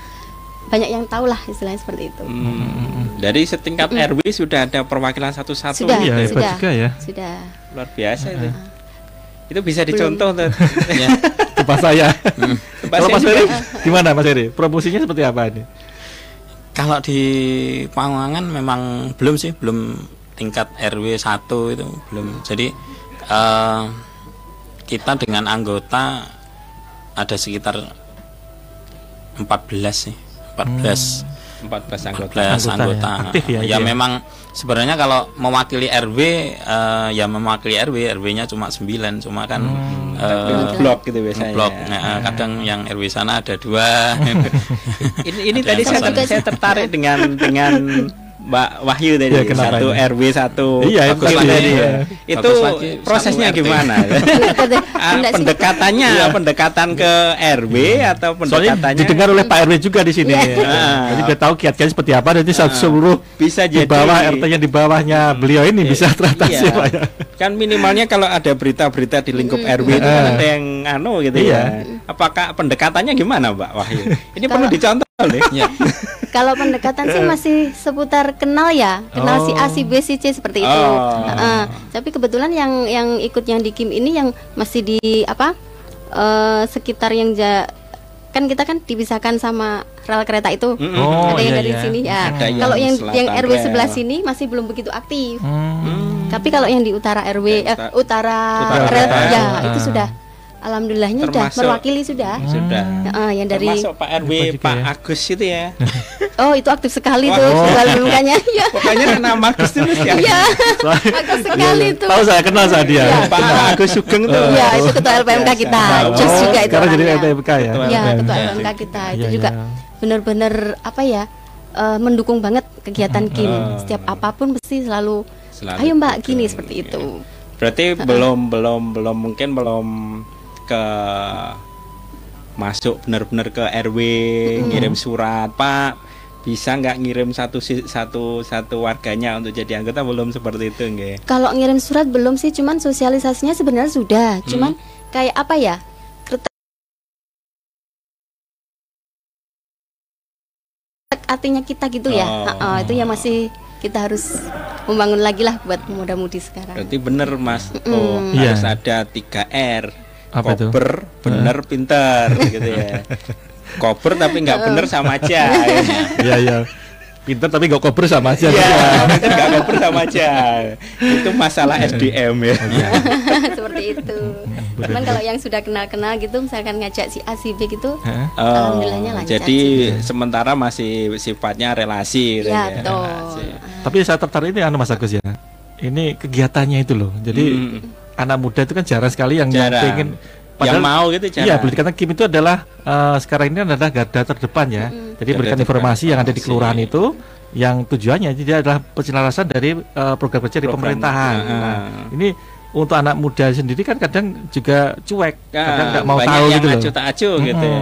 banyak yang tahu lah istilahnya seperti itu. Hmm. Dari setingkat hmm. RW sudah ada perwakilan satu-satu. Sudah, ya, sudah, juga ya. Sudah. Luar biasa uh -huh. itu. Itu bisa dicontoh tuh. ya. Tempat saya. Hmm. Kalau Mas Heri gimana Mas Heri? Promosinya seperti apa ini? Kalau di Pangangan memang belum sih, belum tingkat RW 1 itu belum. Jadi uh, kita dengan anggota ada sekitar 14 sih, 14. Hmm. 14 anggota. 14 Anggota anggota. ya. Aktif ya, Ya, ya? memang sebenarnya kalau mewakili RW eh, ya mewakili RW, RW-nya cuma 9, cuma kan Hmm. eh, blok gitu biasanya. blok. Nah, eh, kadang yang RW sana ada dua. ini ini Ada tadi saya, saya tertarik dengan dengan Mbak Wahyu tadi Ya, satu ini? RW satu Iya, itu tadi tadi, ya. ya. Itu lagi, prosesnya gimana? Ah, pendekatannya pendekatan ke RW atau Soalnya pendekatannya didengar oleh Pak RW juga di sini. Iya. Ah. Jadi dia tahu kiat-kiatnya seperti apa. Nanti satu seluruh bisa di jadi bawah RT yang di bawahnya beliau ini bisa teratasi Iya. Pak ya. Kan minimalnya kalau ada berita-berita di lingkup RW itu kan ada yang anu gitu Iya. ya. Apakah pendekatannya gimana Mbak Wahyu? Ini perlu dicontoh. Ya. Kalau pendekatan sih masih seputar kenal ya, kenal si A, si B, si C seperti itu. Oh. Heeh. Tapi kebetulan yang yang ikut yang di Kim ini yang masih di apa eh, sekitar yang ja, kan kita kan dipisahkan sama rel kereta itu. Oh, ada yang iya, dari iya. sini ya. Yang Kalau yang yang RW rel. sebelah sini masih belum begitu aktif. Hmm. Tapi kalau yang di utara RW eh, Utara- utara, Utara rel rel. ya Ah. itu sudah alhamdulillahnya sudah mewakili sudah. Sudah. Heeh, yang dari Termasuk Pak RW Pak ya? Agus itu ya. Oh, itu aktif sekali Wah. tuh Oh. ketua LMK-nya. Ya. Pokoknya nama Agus itu mesti Iya. Agus. Aktif sekali tuh. Tahu saya kenal saya dia. Iya. Pak Agus Sugeng tuh. Iya, itu ketua LPMK kita. Juga itu sekarang jadi. LPMK ya. Ketua Iya, ketua LPMK. Kita itu Iya, juga iya. benar-benar apa ya? eh, mendukung banget kegiatan Kim. Oh. Setiap apa pun mesti selalu, Selalu ayo Mbak gini seperti iya. itu. Berarti belum belum belum mungkin belum ke masuk benar-benar ke RW ngirim surat Pak bisa nggak ngirim satu satu satu warganya untuk jadi anggota belum seperti itu nggih Kalau ngirim surat belum sih, cuman sosialisasinya sebenarnya sudah. Cuman kayak apa ya? Artinya kita gitu ya. Oh. Heeh, itu yang masih kita harus membangun lagi lah buat muda-mudi sekarang. berarti bener Mas oh Mm. harus Iya. ada 3 R Apa itu? kober bener pinter gitu ya kober tapi nggak bener sama aja Iya iya. Pinter tapi gak koper sama aja. Iya, pinter nggak kober sama aja. Itu masalah SDM ya. Seperti itu. Cuman kalau yang sudah kenal-kenal gitu, misalkan ngajak si A si B gitu, Hah? Alhamdulillahnya lancar Oh, Jadi sementara masih sifatnya relasi gitu ya ya. betul. Relasi. Tapi saya tertarik ini anu Mas Agus ya. Ini kegiatannya itu loh. Jadi Mm. Anak muda itu kan jarang sekali yang Jarang. pengen yang mau gitu Iya, cara. boleh dikatakan Kim itu adalah eh, sekarang ini adalah garda terdepan ya. Jadi Garda berikan terdepan informasi yang ada di kelurahan itu yang tujuannya dia adalah penjelasan dari eh, program kerja di pemerintahan. Ah. Nah, ini untuk anak muda sendiri kan kadang juga cuek, Ya, kadang nggak mau tahu yang gitu loh. acu tak acu gitu. ya.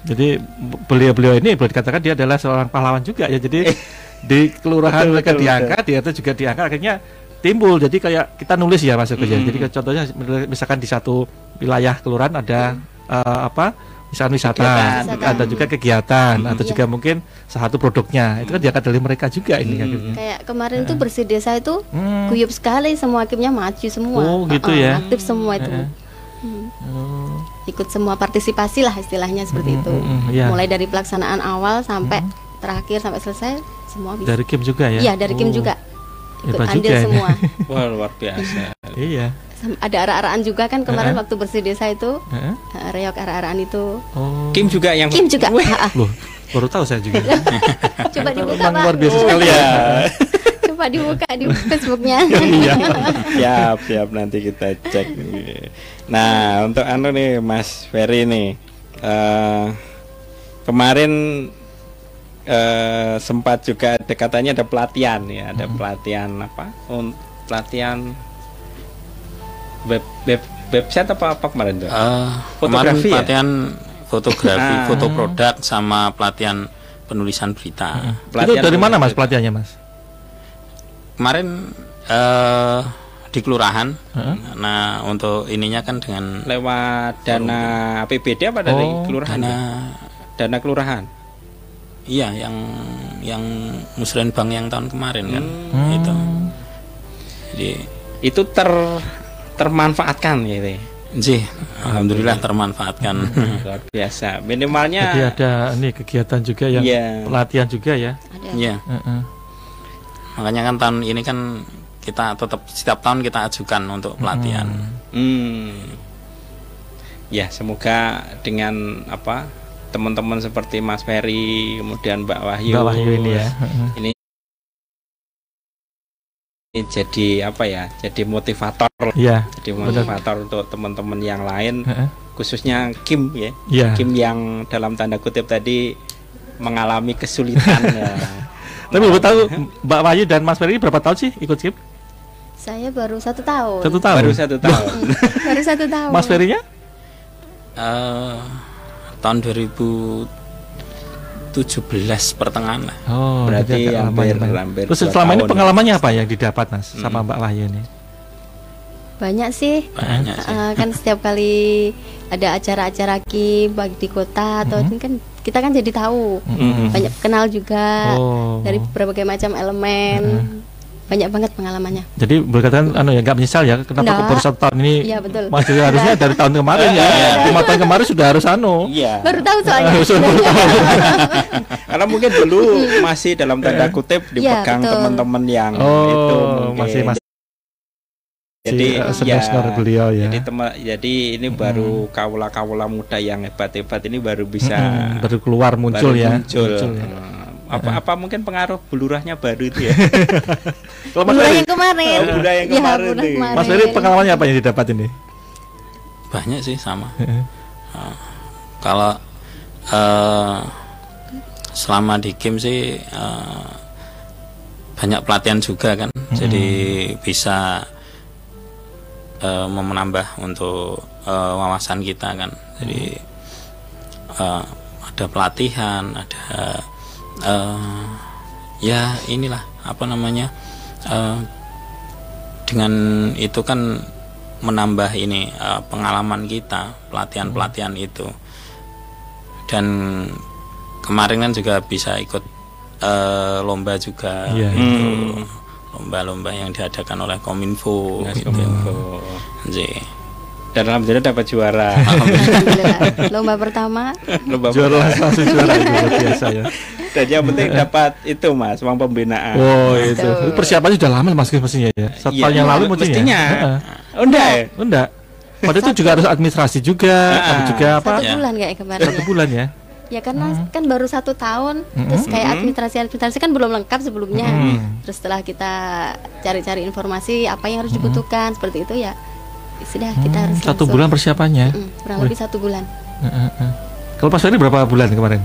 Jadi beliau-beliau ini boleh dikatakan dia adalah seorang pahlawan juga ya. Jadi di kelurahan Betul, mereka betul, diangkat, dia itu juga diangkat akhirnya timbul. Jadi kayak kita nulis ya Mas Agus ya. Mm. Jadi contohnya misalkan di satu wilayah kelurahan ada eh, apa? Misalkan wisata, Kegiatan. ada juga kegiatan, atau Iya. juga mungkin satu produknya. Itu kan diangkat dari mereka juga ini Mm. akhirnya. Kayak kemarin tuh bersih desa itu Hmm. guyup sekali semua hakimnya maju semua. Oh, gitu Heeh, ya. Aktif semua itu. Heeh. Hmm. Oh. Ikut semua partisipasi lah istilahnya seperti Mm, itu. mm, mm, iya. Mulai dari pelaksanaan awal sampai terakhir sampai selesai semua bisa. Dari Kim juga ya? Iya, dari Kim Oh, juga. Ikut hebat andil juga ini. semua. Wah, luar biasa. iya. Ada arah-araan juga kan kemarin Heeh. waktu bersih desa itu Heeh. eh, reok arah-araan itu. Oh. Kim juga yang Kim juga. Loh, baru tahu saya juga. Coba dibuka Pak. luar biasa sekali ya. Coba dibuka di Facebooknya. Iya. siap, siap nanti kita cek. Nah, untuk anu nih Mas Ferry nih. eh, kemarin eh, sempat juga ada katanya ada pelatihan ya, ada pelatihan apa? Un- pelatihan web web website apa apa kemarin tuh? Kemarin Fotografi ya? pelatihan fotografi, Ah. foto produk sama pelatihan penulisan berita. Itu Pelatihan dari mana Mas pelatihannya Mas? Kemarin eh di kelurahan. Heeh. Nah, untuk ininya kan dengan lewat dana APBD apa dari Oh, kelurahan? dana ya? Dana kelurahan. Iya yang yang musrenbang yang tahun kemarin kan. Hmm. Itu. Jadi Itu ter termanfaatkan gitu. ya? Jih, alhamdulillah termanfaatkan. Luar biasa. Minimalnya Jadi ada ini kegiatan juga yang Iya. pelatihan juga ya. Ada. Iya. Heeh. Makanya kan tahun ini kan kita tetap setiap tahun kita ajukan untuk pelatihan. Hmm. Ya, semoga dengan apa teman-teman seperti Mas Ferry, kemudian Mbak Wahyu. Mbak Wahyu ini ya. Ini ini jadi apa ya? Jadi motivator. Iya. Jadi motivator benar. untuk teman-teman yang lain, uh -huh. khususnya Kim ya. Yeah. Kim yang dalam tanda kutip tadi mengalami kesulitan ya. Tapi mau tahu Mbak Wahyu dan Mas Ferry berapa tahun sih ikut Kim? Saya baru satu tahun. Satu tahun. Baru satu tahun. baru satu tahun. Mas Ferry-nya? Uh, tahun 2017 pertengahan lah. Oh, berarti hampir, hampir Terus selama ini pengalamannya apa yang didapat Mas hmm. sama Mbak Wahyu ini? Banyak sih. Banyak sih. Uh, kan setiap kali ada acara-acara Kim baik di kota atau -hmm. kan kita kan jadi tahu. -hmm. Banyak kenal juga oh. dari berbagai macam elemen. -hmm banyak banget pengalamannya. Jadi berkatakan anu ya nggak menyesal ya kenapa nah, baru satu tahun ini? Iya betul. Masih harusnya dari tahun kemarin ya. Lima tahun kemarin sudah harus anu. Iya. Baru tahu soalnya. Karena mungkin dulu masih dalam tanda kutip dipegang ya, teman-teman yang oh, itu mungkin. masih masih jadi si, uh, ya, beliau ya. Jadi tema, jadi ini hmm. baru kaula-kaula muda yang hebat-hebat ini baru bisa hmm, baru keluar muncul baru ya. Muncul. muncul ya. Hmm apa apa mungkin pengaruh bulurahnya baru itu ya? Kalau Mas Ferry yang kemarin. Oh, bulurah yang ya, kemarin, ya, kemarin. Mas Ferry pengalamannya apa yang didapat ini? Banyak sih sama. Uh, kalau uh, selama di game sih uh, banyak pelatihan juga kan. Hmm. jadi bisa uh, menambah untuk uh, wawasan kita kan. Jadi uh, ada pelatihan ada uh, ya inilah apa namanya uh, dengan itu kan menambah ini uh, pengalaman kita pelatihan pelatihan itu dan kemarin kan juga bisa ikut uh, lomba juga yeah. itu hmm. lomba-lomba yang diadakan oleh Kominfo ya, gitu. Kominfo. Jadi, dan alhamdulillah dapat juara. Alhamdulillah. Lomba pertama. Lomba juara langsung juara itu biasa ya. Dan yang penting dapat itu mas uang pembinaan. Oh itu. itu. Persiapannya sudah lama mas mestinya ya. Satu iya, tahun yang lalu mestinya. Mestinya. Oh, enggak ya? Enggak. Padahal itu juga harus administrasi juga, uh, juga apa? Satu bulan kayak kemarin. Satu bulan ya. Ya karena hmm. kan baru satu tahun, hmm. terus kayak administrasi administrasi kan belum lengkap sebelumnya. Hmm. Terus setelah kita cari-cari informasi apa yang harus dibutuhkan seperti itu ya sudah kita hmm, harus satu bulan persiapannya? Mm, kurang lebih satu bulan. Uh, uh, uh. kalau pas ini berapa bulan kemarin?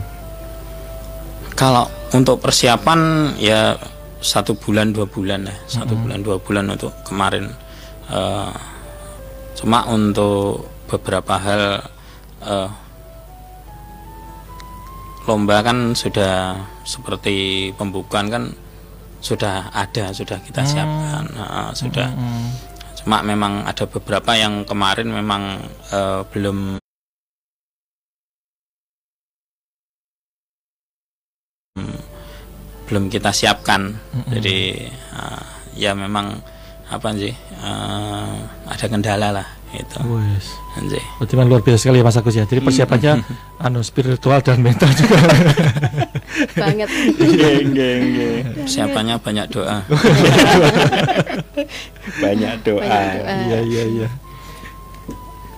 Kalau untuk persiapan ya satu bulan dua bulan ya satu hmm. bulan dua bulan untuk kemarin. Uh, cuma untuk beberapa hal uh, lomba kan sudah seperti pembukaan kan sudah ada sudah kita siapkan. Hmm. uh, sudah. Hmm cuma memang ada beberapa yang kemarin memang uh, belum belum kita siapkan mm-hmm. jadi uh, ya memang apa sih uh, ada kendala lah itu Wes. Berarti luar biasa sekali ya Mas Agus ya. Jadi persiapannya anu spiritual dan mental juga. Banget. Geng, geng, geng. Persiapannya banyak doa. banyak doa. Iya, iya, iya.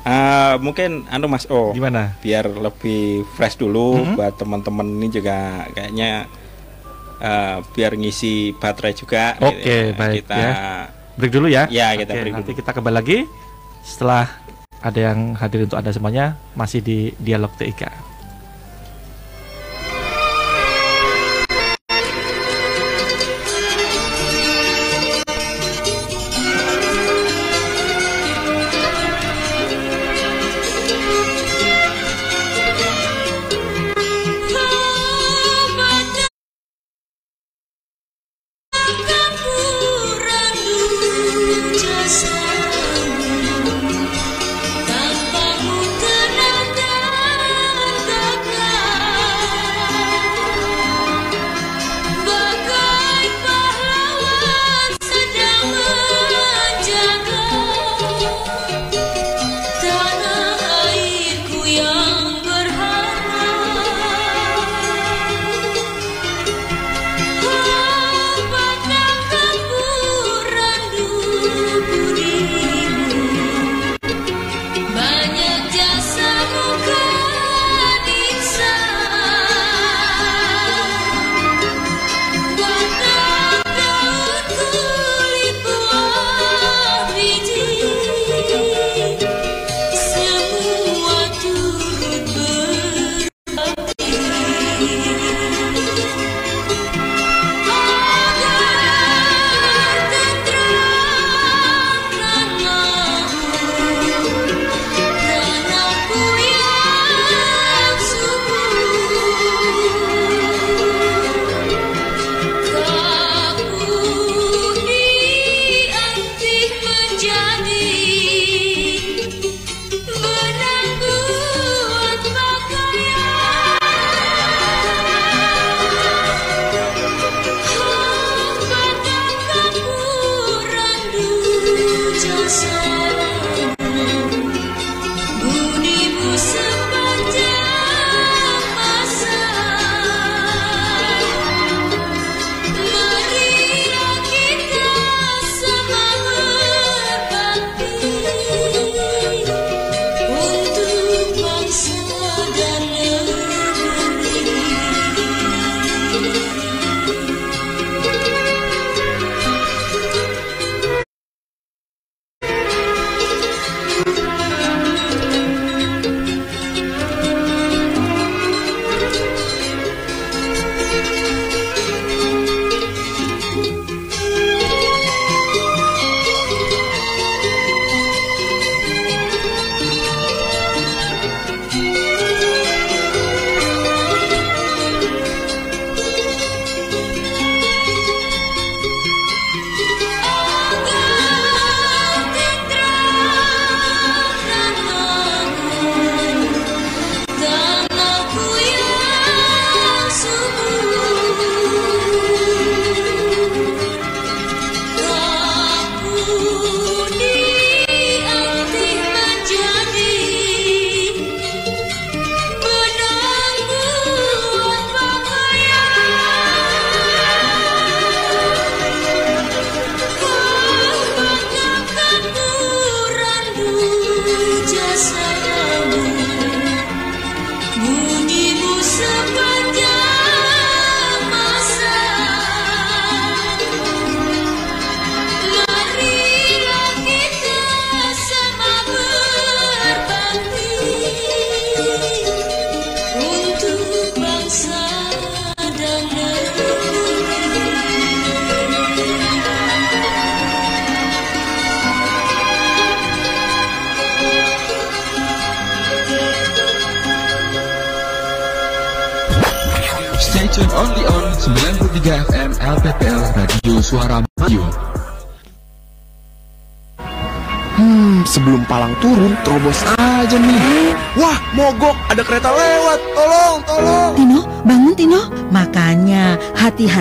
Uh, mungkin anu Mas O gimana biar lebih fresh dulu -hmm. buat teman-teman ini juga kayaknya uh, biar ngisi baterai juga oke okay, gitu. baik kita ya. Break dulu ya ya kita okay, break nanti dulu. kita kembali lagi setelah ada yang hadir untuk Anda semuanya masih di Dialog TIK.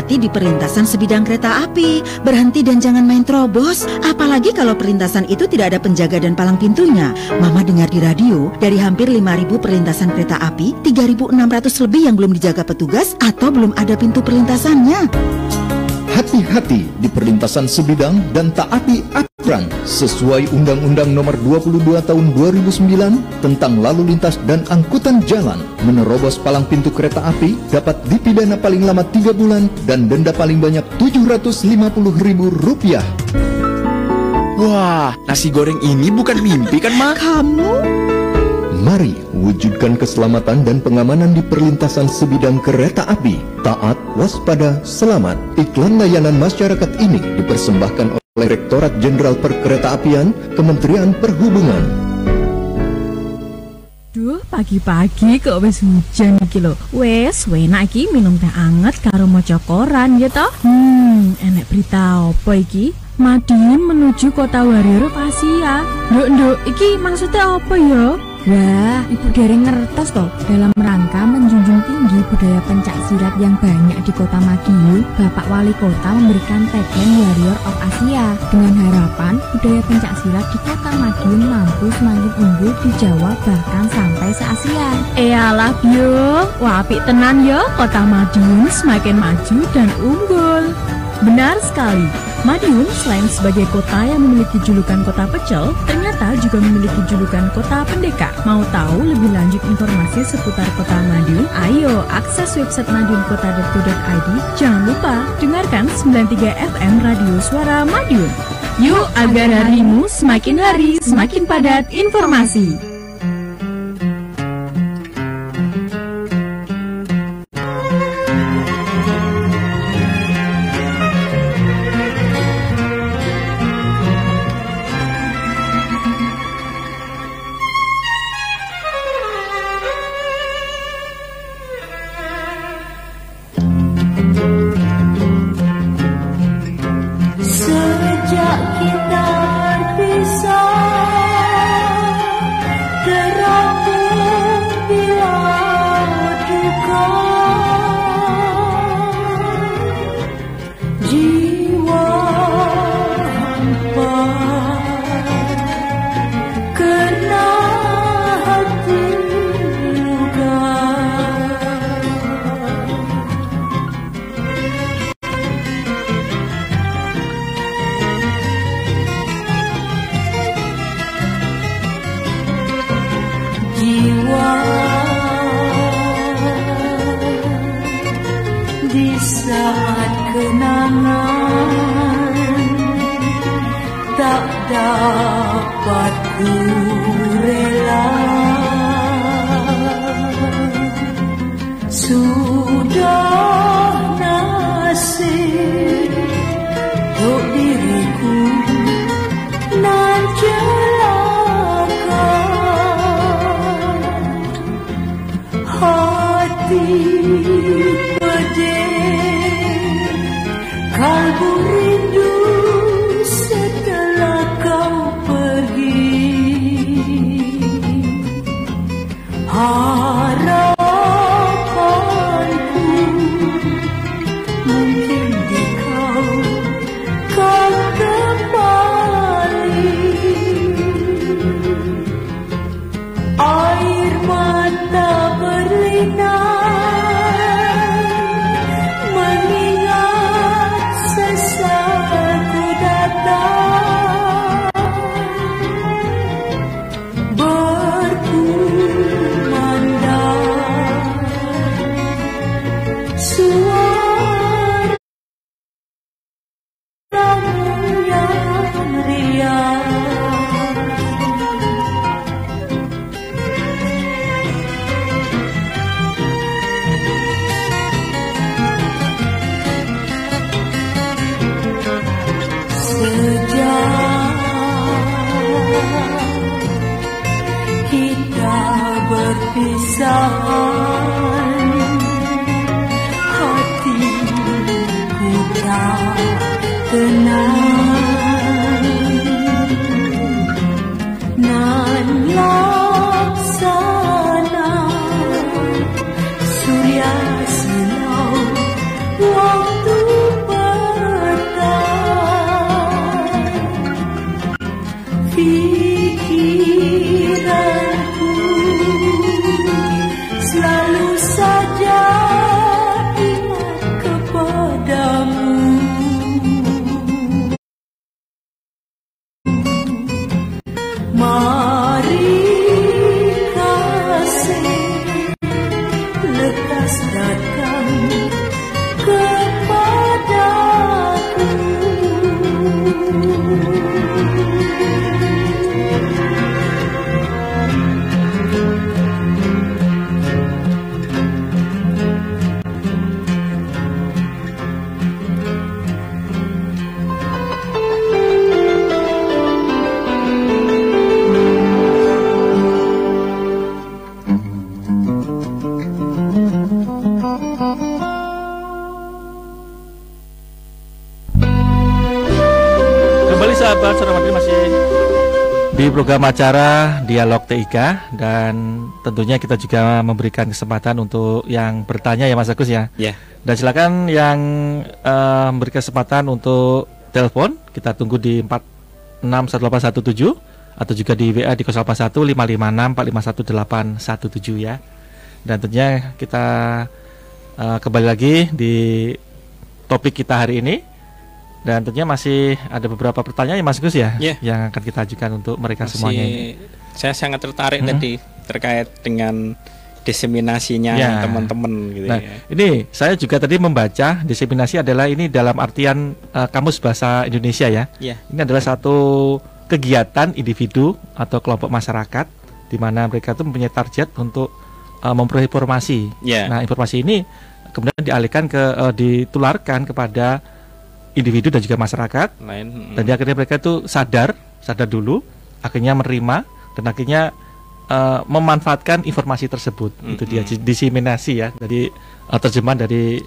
Hati-hati di perlintasan sebidang kereta api. Berhenti dan jangan main terobos. Apalagi kalau perlintasan itu tidak ada penjaga dan palang pintunya. Mama dengar di radio, dari hampir 5.000 perlintasan kereta api, 3.600 lebih yang belum dijaga petugas atau belum ada pintu perlintasannya. Hati-hati di perlintasan sebidang dan taati aturan sesuai Undang-Undang Nomor 22 Tahun 2009 tentang lalu lintas dan angkutan jalan. Menerobos palang pintu kereta api dapat dipidana paling lama 3 bulan dan denda paling banyak Rp750.000. Wah, nasi goreng ini bukan mimpi kan, Ma? Kamu? Mari wujudkan keselamatan dan pengamanan di perlintasan sebidang kereta api. Taat, waspada, selamat. Iklan layanan masyarakat ini dipersembahkan oleh Rektorat Jenderal Perkeretaapian, Kementerian Perhubungan. Duh, pagi-pagi kok wis hujan iki lho. Wes, enak iki minum teh anget karo maca koran ya toh. Hmm, enek berita apa iki? Madiun menuju kota Warrior Asia. Nduk, nduk, iki maksudnya apa ya? Wah, Ibu Dereng ngertos toh dalam rangka menjunjung tinggi budaya pencak silat yang banyak di kota Madiun, Bapak Wali Kota memberikan tagline Warrior of Asia dengan harapan budaya pencak silat di kota Madiun mampu semakin unggul di Jawa bahkan sampai se-Asia. Eyalah bio, wapik tenan ya kota Madiun semakin maju dan unggul. Benar sekali, Madiun selain sebagai kota yang memiliki julukan kota pecel, ternyata juga memiliki julukan kota pendekar. Mau tahu lebih lanjut informasi seputar kota Madiun? Ayo akses website madiunkota.go.id. Jangan lupa dengarkan 93 FM Radio Suara Madiun. Yuk agar harimu semakin hari semakin padat informasi. Program acara Dialog TIK dan tentunya kita juga memberikan kesempatan untuk yang bertanya ya Mas Agus ya. Ya. Dan silakan yang uh, memberi kesempatan untuk telepon kita tunggu di 461817 atau juga di WA di 081 556 451 ya. Dan tentunya kita uh, kembali lagi di topik kita hari ini dan tentunya masih ada beberapa pertanyaan ya Mas Gus ya yeah. yang akan kita ajukan untuk mereka masih, semuanya. Saya sangat tertarik hmm. tadi terkait dengan diseminasinya ya. teman-teman gitu nah, ya. Ini saya juga tadi membaca diseminasi adalah ini dalam artian uh, kamus bahasa Indonesia ya. ya. Ini adalah satu kegiatan individu atau kelompok masyarakat di mana mereka itu mempunyai target untuk uh, memperoleh informasi. Ya. Nah, informasi ini kemudian dialihkan ke uh, ditularkan kepada individu dan juga masyarakat. Lain. Dan akhirnya mereka itu sadar, sadar dulu, akhirnya menerima dan akhirnya uh, memanfaatkan informasi tersebut. Hmm. Itu dia diseminasi ya. Jadi uh, terjemahan dari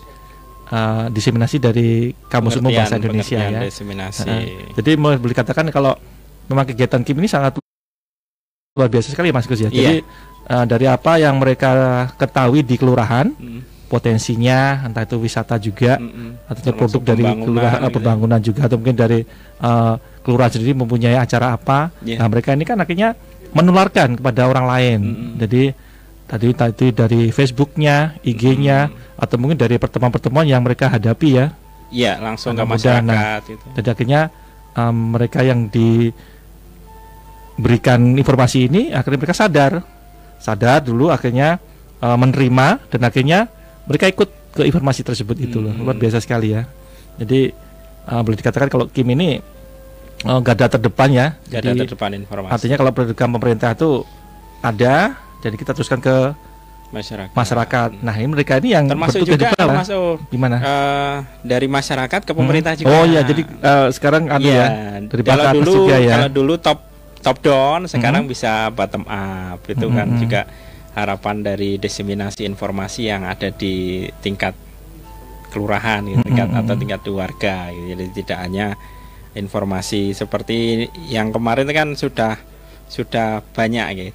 uh, diseminasi dari Kamus Umum Bahasa Indonesia ya. Diseminasi. Uh, jadi mau boleh katakan kalau memang kegiatan Kim ini sangat luar biasa sekali Mas Gus ya. Jadi uh, dari apa yang mereka ketahui di kelurahan hmm potensinya entah itu wisata juga mm -hmm. atau produk dari kelurahan gitu. pembangunan juga atau mungkin dari uh, kelurahan sendiri mempunyai acara apa yeah. nah mereka ini kan akhirnya menularkan kepada orang lain mm -hmm. jadi tadi tadi dari Facebooknya IG-nya mm -hmm. atau mungkin dari pertemuan-pertemuan yang mereka hadapi ya Iya langsung ke masyarakat nah, itu. jadi akhirnya um, mereka yang diberikan informasi ini akhirnya mereka sadar sadar dulu akhirnya uh, menerima dan akhirnya mereka ikut ke informasi tersebut itu loh luar hmm. biasa sekali ya jadi uh, boleh dikatakan kalau Kim ini uh, garda terdepan ya garda jadi, terdepan informasi artinya kalau program pemerintah itu ada jadi kita teruskan ke masyarakat. Masyarakat. Nah, ini mereka ini yang termasuk juga di masuk gimana? Uh, dari masyarakat ke pemerintah hmm. juga. Oh iya, jadi uh, sekarang ada ya, ya dari kalau dulu juga ya. Kalau dulu top top down, sekarang hmm. bisa bottom up. Itu hmm. kan hmm. juga harapan dari diseminasi informasi yang ada di tingkat kelurahan, gitu, tingkat atau tingkat warga. Gitu. Jadi tidak hanya informasi seperti yang kemarin kan sudah sudah banyak gitu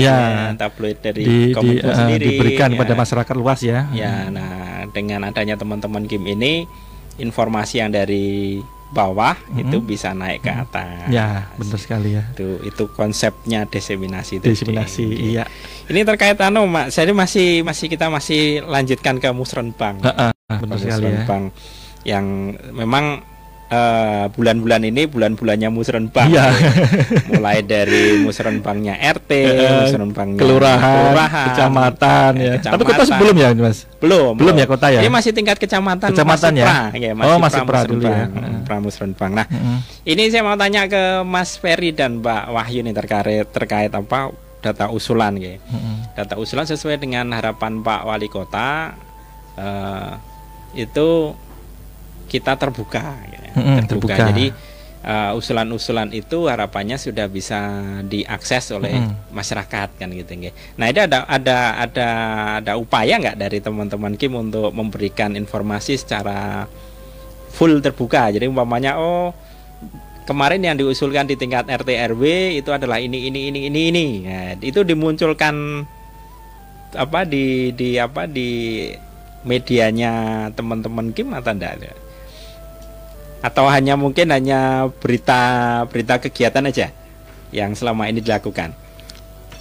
ya, ya tabloid dari di, di, uh, sendiri diberikan ya. pada masyarakat luas ya. Ya, nah dengan adanya teman-teman game ini informasi yang dari bawah hmm. itu bisa naik ke atas. Ya, benar sekali ya. Itu itu konsepnya diseminasi itu. Diseminasi, iya. Ini terkait anu, Mak. Saya masih masih kita masih lanjutkan ke musrenbang. Uh, uh, benar sekali ya. Yang memang uh, bulan-bulan ini bulan-bulannya musrenbang. Iya. Mulai dari musrenbangnya RT, uh, musrenbangnya kelurahan, kelurahan, kecamatan ya. Kecamatan. Tapi kota sebelum ya, Mas? Belum. Belum ya kota ya? Ini masih tingkat kecamatan. Kecamatan masih ya. Pra, ya masih oh, masih pra, pra dulu ya. Pramusrenbang. Nah, uh -huh. ini saya mau tanya ke Mas Ferry dan Mbak Wahyu nih terkait terkait apa data usulan ya. Uh -huh. Data usulan sesuai dengan harapan Pak Wali Kota uh, itu kita terbuka ya hmm, terbuka. terbuka. Jadi uh, usulan-usulan itu harapannya sudah bisa diakses oleh hmm. masyarakat kan gitu nggih. Nah, ini ada ada ada ada upaya nggak dari teman-teman Kim untuk memberikan informasi secara full terbuka. Jadi umpamanya oh kemarin yang diusulkan di tingkat RT RW itu adalah ini ini ini ini ini. Nah, itu dimunculkan apa di di apa di medianya teman-teman Kim atau enggak? Atau hanya mungkin hanya berita berita kegiatan aja yang selama ini dilakukan?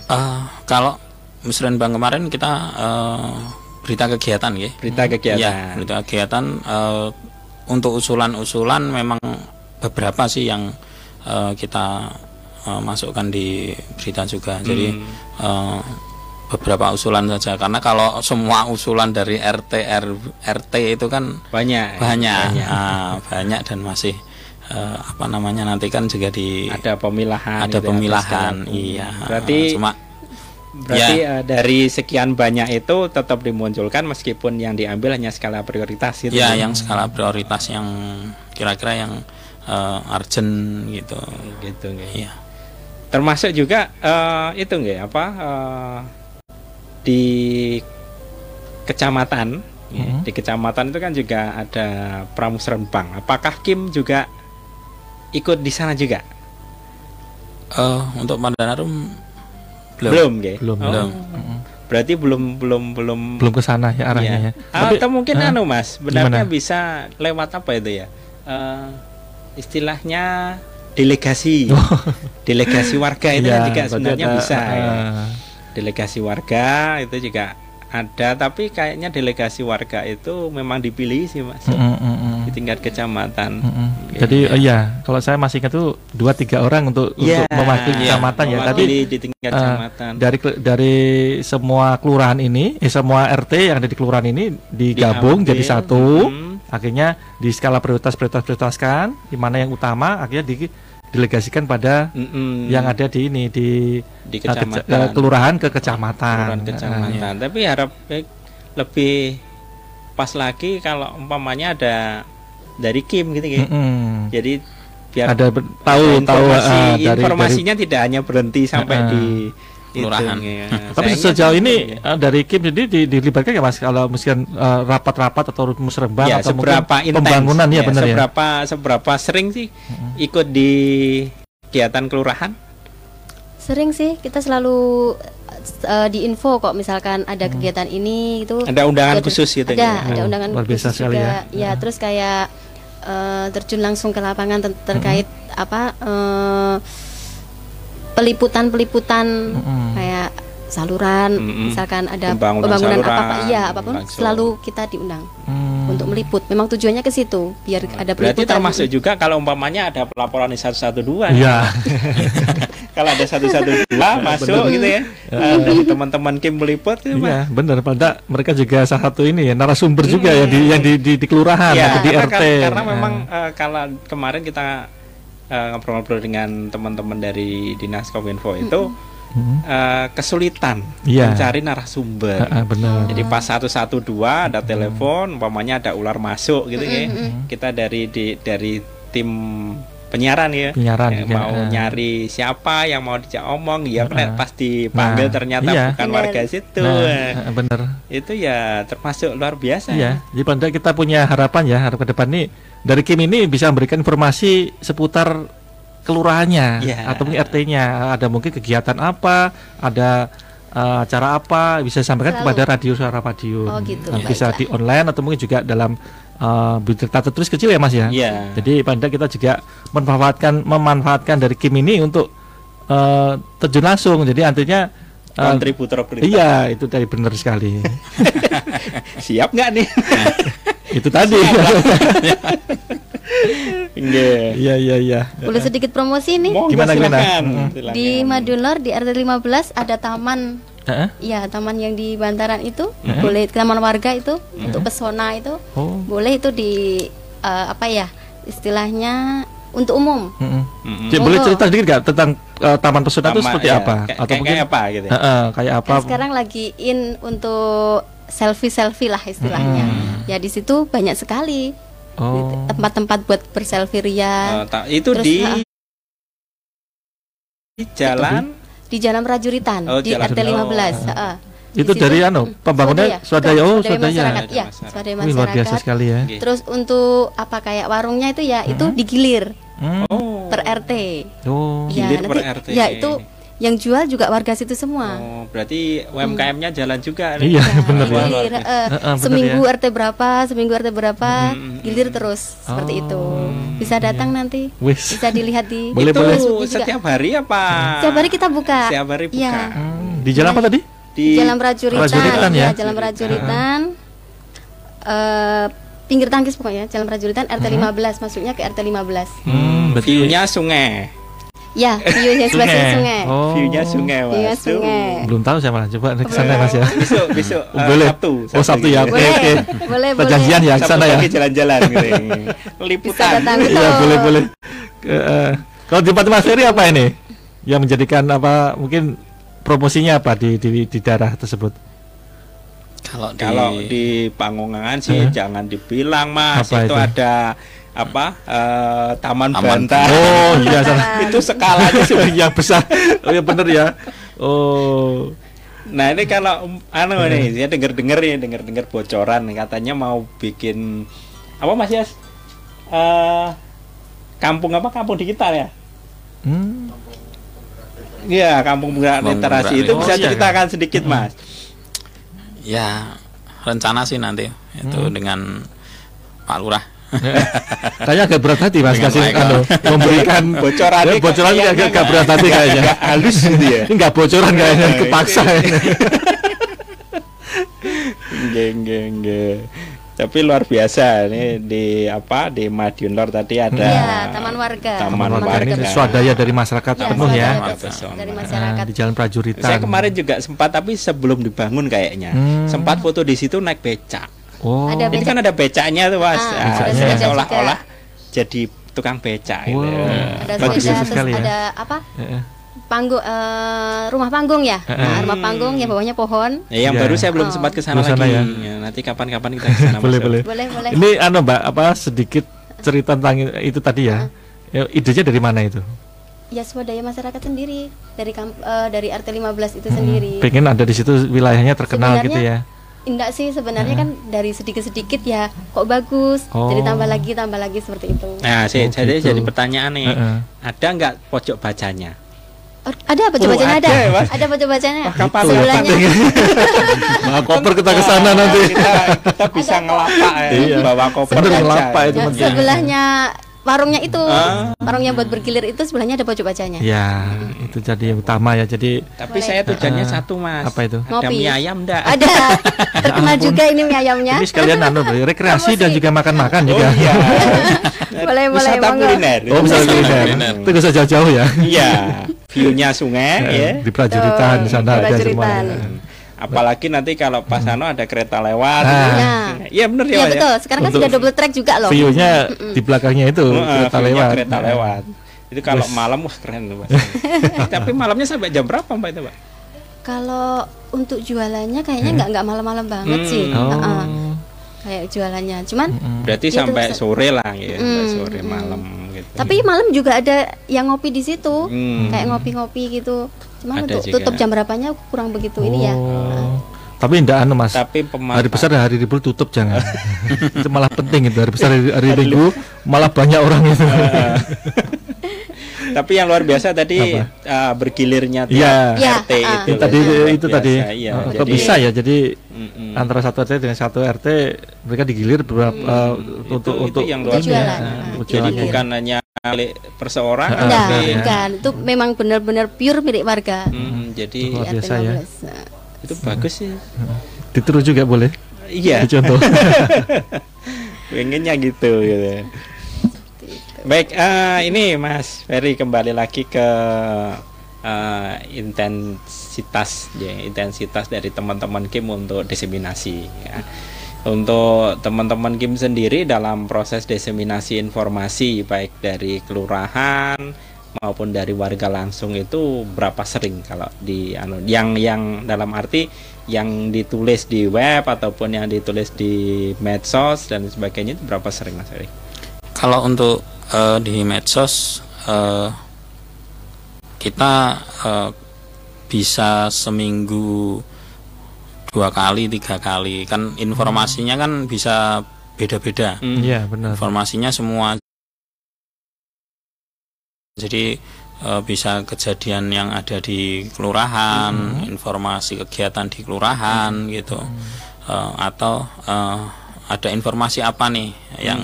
Uh, kalau musrenbang kemarin kita uh, berita kegiatan ya. Berita kegiatan. Ya, berita kegiatan uh, untuk usulan-usulan memang beberapa sih yang uh, kita uh, masukkan di berita juga. Jadi hmm. uh, beberapa usulan saja. Karena kalau semua usulan dari RT R, RT itu kan banyak. banyak. Banyak, uh, banyak dan masih uh, apa namanya nanti kan juga di ada pemilahan ada ya, pemilahan iya. Berarti uh, cuma berarti ya. uh, dari sekian banyak itu tetap dimunculkan meskipun yang diambil hanya skala prioritas gitu ya yang skala prioritas yang kira-kira yang uh, urgent gitu. Gitu ya termasuk juga uh, itu nggak apa uh, di kecamatan hmm. di kecamatan itu kan juga ada pramusrenbang apakah Kim juga ikut di sana juga uh, untuk Mandanarum belum belum ya? belum oh. belum berarti belum belum belum belum ke sana ya arahnya iya. ya. Atau mungkin uh, anu Mas, sebenarnya bisa lewat apa itu ya? Uh, istilahnya delegasi oh. delegasi warga itu ya, juga sebenarnya ada, bisa uh, ya. Delegasi warga itu juga ada tapi kayaknya delegasi warga itu memang dipilih sih mas. Mm, mm, mm, di tingkat kecamatan. Mm, mm. jadi oh iya kalau saya masih ingat tuh dua tiga orang untuk yeah, untuk mewakili yeah, kecamatan ya. Tapi di tingkat uh, kecamatan. dari dari semua kelurahan ini eh, semua RT yang ada di kelurahan ini digabung Diambil, jadi satu. Mm, akhirnya di skala prioritas prioritas prioritaskan di mana yang utama akhirnya di delegasikan pada mm -mm. yang ada di ini di, di eh, kecamatan. Ke, kelurahan ke kecamatan. Kelurahan kecamatan. Uh, Tapi harap eh, lebih pas lagi kalau umpamanya ada dari Kim gitu gitu. Mm -mm. Jadi biar ada tahu tahu uh, dari, informasinya dari, tidak hanya berhenti sampai uh, di kelurahan. ya. Tapi sejauh ini ya. dari Kim jadi di, dilibatkan ya Mas kalau misalkan uh, rapat-rapat atau musrebang ya, atau seberapa mungkin pembangunan ya, ya benar ya. Seberapa seberapa sering sih ikut di kegiatan kelurahan? Sering sih, kita selalu uh, di info kok misalkan ada hmm. kegiatan ini itu ada undangan khusus gitu ada ya? ada oh, undangan luar biasa khusus juga ya. ya terus kayak uh, terjun langsung ke lapangan ter terkait hmm. apa uh, peliputan-peliputan mm-hmm. kayak saluran mm-hmm. misalkan ada pembangunan, pembangunan apa apa iya apa pun langsung. selalu kita diundang mm. untuk meliput. Memang tujuannya ke situ biar ada peliputan. berarti termasuk juga kalau umpamanya ada pelaporan di 112 ya? Kalau ada 112 masuk gitu ya uh, dari teman-teman Kim meliput gitu iya benar pada mereka juga salah satu ini ya narasumber hmm. juga ya di yang di di, di kelurahan ya, atau di karena, RT karena memang uh, kalau kemarin kita ngobrol-ngobrol uh, dengan teman-teman dari dinas kominfo itu hmm. uh, kesulitan yeah. mencari narasumber. Uh, uh, benar. Jadi pas satu satu dua ada telepon, umpamanya ada ular masuk gitu ya. Kita dari di dari tim penyiaran ya, penyiaran ya, mau uh. nyari siapa yang mau dijak omong ya uh. pas dipanggil nah, ternyata iya. bukan warga situ nah, uh, bener itu ya termasuk luar biasa iya jadi pada kita punya harapan ya harap ke depan nih dari Kim ini bisa memberikan informasi seputar kelurahannya yeah. atau mungkin RT-nya ada mungkin kegiatan apa ada uh, acara apa bisa disampaikan Selalu. kepada radio suara radio oh, gitu. nah, bisa di online atau mungkin juga dalam uh, berita tertulis kecil ya mas ya yeah. jadi pada kita juga memanfaatkan memanfaatkan dari Kim ini untuk uh, terjun langsung jadi artinya kontributor uh, iya itu dari benar sekali siap nggak nih itu tadi. Iya iya iya. Boleh sedikit promosi nih? Mau gimana gimana? Hmm. Di Madunor di RT 15 ada taman. Iya, uh taman yang di Bantaran itu uh boleh taman warga itu untuk pesona itu. Oh. Boleh itu di uh, apa ya? Istilahnya untuk umum. Mm -hmm. Jadi, boleh cerita sedikit gak tentang uh, taman pesona itu seperti ya, apa? Kayak, Atau mungkin kayak apa gitu? Uh, uh, kayak apa? Kan sekarang lagi in untuk selfie selfie lah istilahnya. Hmm. Ya di situ banyak sekali oh. tempat-tempat buat berselfie ria. Uh, itu Terus, di uh, di jalan di, di jalan Prajuritan oh, di RT 15. Uh. Itu situ- dari anu, pembangunnya swadaya. Oh, swadaya. masyarakat. Ya, swadaya Wih, luar biasa masyarakat. sekali ya. Terus untuk apa kayak warungnya itu ya itu digilir Hmm. per RT. Oh. Ya, Gilir per nanti- RT. Ya, itu yang jual juga warga situ semua. Oh, berarti UMKM-nya jalan juga. Iya, benar ya. Gilir, eh, Heeh, bener seminggu ya. RT berapa, seminggu RT berapa, gilir terus seperti itu. Bisa datang nanti, Oh, Wis. bisa dilihat di Boleh, itu boleh. Setiap hari apa? Setiap hari kita buka. Setiap hari buka. Iya. Hmm, Di jalan apa tadi? Di Jalan Prajuritan, Prajuritan ya? Jalan Prajuritan. eh, pinggir tangkis pokoknya, Jalan Prajuritan RT 15 masuknya ke RT 15. Hmm, berarti view-nya sungai. Ya, view-nya sebelah sini sungai. Oh. View-nya sungai, View-nya Mas. Tuh. sungai. Belum tahu saya malah coba ke sana Mas ya. Besok besok eh, Boleh. Sabtu. Oh, Sabtu ya. Oke, Boleh, oke. boleh, boleh. janjian ya ke Sabtu sana ya. pagi jalan-jalan gitu. Bisa Liputan. datang Iya, betul. boleh, boleh. Ke, eh, kalau di tempat Mas Ferry apa ini? Yang menjadikan apa mungkin promosinya apa di di, di daerah tersebut? Kalau di, Kalau di Pangungangan sih Heeh. jangan dibilang Mas, Apa itu, itu? ada apa? eh, Taman, Taman Bantah. Oh, iya salah. itu skalanya sudah yang besar. Oh, ya benar ya. Oh. Nah ini kalau anu nih, saya dengar dengar ya, dengar dengar bocoran katanya mau bikin apa Mas Yas? Eh, kampung apa? Kampung digital ya? Hmm. Iya, kampung penggerak literasi itu bisa Oh, iya, ceritakan sedikit Mas. ya rencana sih nanti itu Hmm. dengan Pak Lurah. Kayaknya agak berat hati Mas kasih anu, memberikan Bocoran Ya, bocoran kayaknya agak, agak nggak- berat hati kayaknya. halus gitu ya. Ini enggak bocoran kayaknya Nah, kepaksa. Geng geng geng. Tapi luar biasa nih di apa di Madiun Lor tadi ada Iya, taman warga. Taman Warga warga. ini swadaya dari masyarakat Ya, penuh ya. dari Nah, masyarakat. di Jalan Prajuritan. Saya kemarin juga sempat tapi sebelum dibangun kayaknya Hmm. sempat foto di situ naik becak. Oh. Ada Ini kan ada becaknya tuh mas. Ah, ada saya sepeda seolah-olah jadi tukang becak. Gitu. Wow. Ada Bagus sepeda, itu sekali ya. ada apa? Heeh. Panggung eh, rumah panggung ya. Nah, rumah panggung yang bawahnya pohon. Ya, yang Iya. baru saya Oh. belum sempat ke sana lagi. ya. Ya, nanti kapan-kapan kita ke sana. boleh Mas. boleh. Boleh, boleh. Ini anu Mbak apa sedikit cerita tentang itu tadi ya. Ya, idenya dari mana itu? Ya swadaya masyarakat sendiri dari kamp, eh, dari RT 15 itu sendiri. Pengen ada di situ wilayahnya terkenal gitu ya. Enggak sih sebenarnya kan dari sedikit-sedikit ya kok bagus. Oh. Jadi tambah lagi tambah lagi seperti itu. Nah, saya, Oh, jadi gitu. jadi pertanyaan nih, Heeh. ada nggak pojok bacanya? Oh, ada apa coba Oh, bacanya ada? ada? Ada apa coba bacanya? Kapan Sebelahnya Bawa koper kita ke sana nanti. Kita, kita bisa ngelapak ya, Iya. bawa koper Bener, baca. ngelapak itu, ya, sebelahnya warungnya itu. Ah. Warung yang buat bergilir itu sebelahnya ada pojok bacanya. Ya, itu jadi yang utama ya. Jadi Tapi saya tujuannya Heeh. satu mas. Apa itu? Ada Ngopi. mie ayam enggak? Ada terkenal juga ini mie ayamnya. ini sekalian anu rekreasi dan juga makan-makan Oh juga. iya. Boleh, boleh, Wisata kuliner. Oh, bisa kuliner. Kuliner. Itu nggak usah jauh-jauh ya. Iya. Viewnya sungai ya. Di Prajuritan di sana Di aja Prajuritan. semua. Apalagi nanti kalau pas anu ada kereta lewat. Nah. Ya. Iya bener ya. Iya Mas, betul. Sekarang kan Untuk sudah double track juga loh. View-nya di belakangnya itu Heeh, kereta view-nya lewat. Kereta Nah. lewat. Itu kalau Yes. malam wah keren tuh mas. Tapi malamnya sampai jam berapa mbak itu mbak? Kalau untuk jualannya kayaknya nggak nggak malam-malam banget Hmm. sih. Oh. Heeh. Kayak jualannya. Cuman Berarti Itu sampai sore lah ya, sampai Hmm, sore hmm. malam gitu. tapi malam juga ada yang ngopi di situ. Hmm. Kayak ngopi-ngopi gitu. Cuman Ada untuk juga. tutup jam berapanya kurang begitu ini ya. Oh. Tapi enggak anu Mas. Tapi Hari besar dan hari libur tutup jangan. itu malah penting itu hari besar hari, hari minggu malah banyak orang itu. Tapi yang luar biasa tadi Apa? uh, bergilirnya tiap Iya. Iya, RT ah. itu. Itu tadi luar itu tadi Iya. oh, kok Jadi- bisa ya jadi Mm-mm. antara satu RT dengan satu RT mereka digilir beberapa eh, untuk itu, untuk itu yang luar Untuk jualan. biasa. Ah, Jadi bukan hanya milik perseorangan, Ah, Enggak, tapi iya. bukan. Itu memang benar-benar pure milik warga. Mm, jadi Luar biasa ya. 15. Nah, itu bagus sih. ditiru juga boleh. Iya, Contoh. pengennya gitu gitu. Baik, eh, ini Mas Ferry kembali lagi ke eh, intensitas ya, intensitas dari teman-teman Kim untuk diseminasi ya. Untuk teman-teman Kim sendiri dalam proses diseminasi informasi baik dari kelurahan maupun dari warga langsung itu berapa sering kalau di anu yang yang dalam arti yang ditulis di web ataupun yang ditulis di medsos dan sebagainya itu berapa sering Mas Ferry? Kalau untuk eh, di medsos eh, kita eh, bisa seminggu dua kali tiga kali. Kan informasinya kan bisa beda-beda. -beda. benar. Informasinya semua. Jadi e, bisa kejadian yang ada di kelurahan hmm. informasi kegiatan di kelurahan hmm. gitu. E, atau e, ada informasi apa nih yang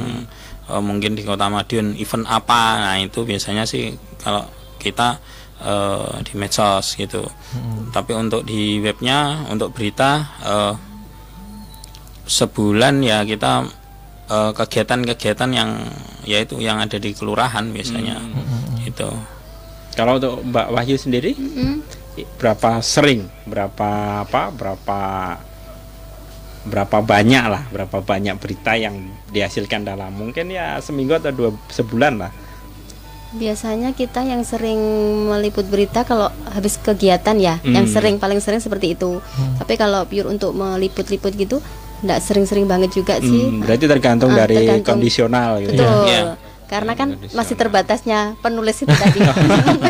e, mungkin di kota Madiun event apa? Nah itu biasanya sih kalau kita uh, di medsos gitu. Hmm. Tapi untuk di webnya untuk berita uh, sebulan ya kita kegiatan-kegiatan uh, yang yaitu yang ada di kelurahan biasanya hmm. itu. Kalau untuk Mbak Wahyu sendiri hmm. berapa sering, berapa apa, berapa berapa banyak lah, berapa banyak berita yang dihasilkan dalam mungkin ya seminggu atau dua sebulan lah Biasanya kita yang sering meliput berita kalau habis kegiatan ya, hmm. yang sering paling sering seperti itu. Hmm. Tapi kalau pure untuk meliput-liput gitu, tidak sering-sering banget juga sih. Hmm, berarti tergantung uh, dari tergantung. kondisional gitu. Ya? Betul. Ya karena kan masih terbatasnya penulis itu tadi.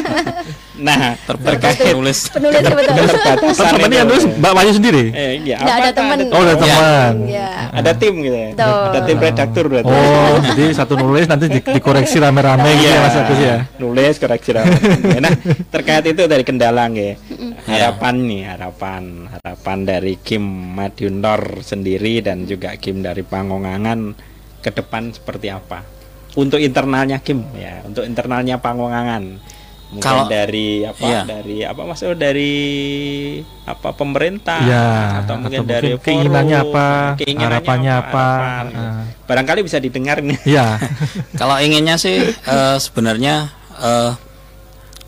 nah, terbatas penulis. Penulis betul. Terbatasan. Teman yang nulis Mbak Wahyu sendiri. Eh, iya. Nggak ada teman. Oh, ada teman. Ya. Ada tim gitu ya. Ada tim redaktur berarti. Oh, jadi satu nulis nanti di dikoreksi rame-rame gitu ya Mas Agus ya. Nulis koreksi rame. nah, terkait itu dari kendala ya. Harapan nih, harapan harapan dari Kim Madiunor sendiri dan juga Kim dari Pangongangan ke depan seperti apa? Untuk internalnya Kim ya. Untuk internalnya Pangwangan mungkin kalau dari apa iya. dari apa maksud dari apa pemerintah ya, atau mungkin atau dari mungkin keinginannya apa keinginannya harapannya apa, apa harapan, uh. barangkali bisa didengar nih ya kalau inginnya sih uh, sebenarnya uh,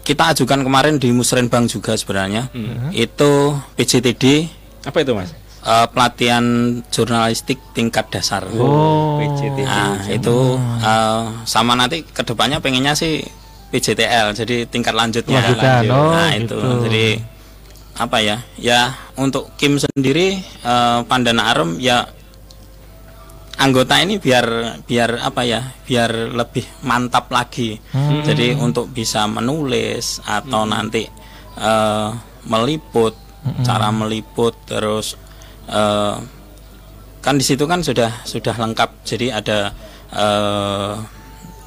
kita ajukan kemarin di Musrenbang juga sebenarnya. Hmm. itu PJTD apa itu mas uh, pelatihan jurnalistik tingkat dasar. Oh, PJTL. Nah, itu uh, sama nanti ke depannya pengennya sih PJTL, jadi tingkat lanjutnya. Lanjutan, oh, nah gitu. itu, jadi apa ya? Ya untuk Kim sendiri uh, Pandana Arum ya anggota ini biar biar apa ya? Biar lebih mantap lagi. Hmm. Jadi untuk bisa menulis atau hmm. nanti uh, meliput, hmm. cara meliput terus uh, kan di situ kan sudah sudah lengkap jadi ada uh,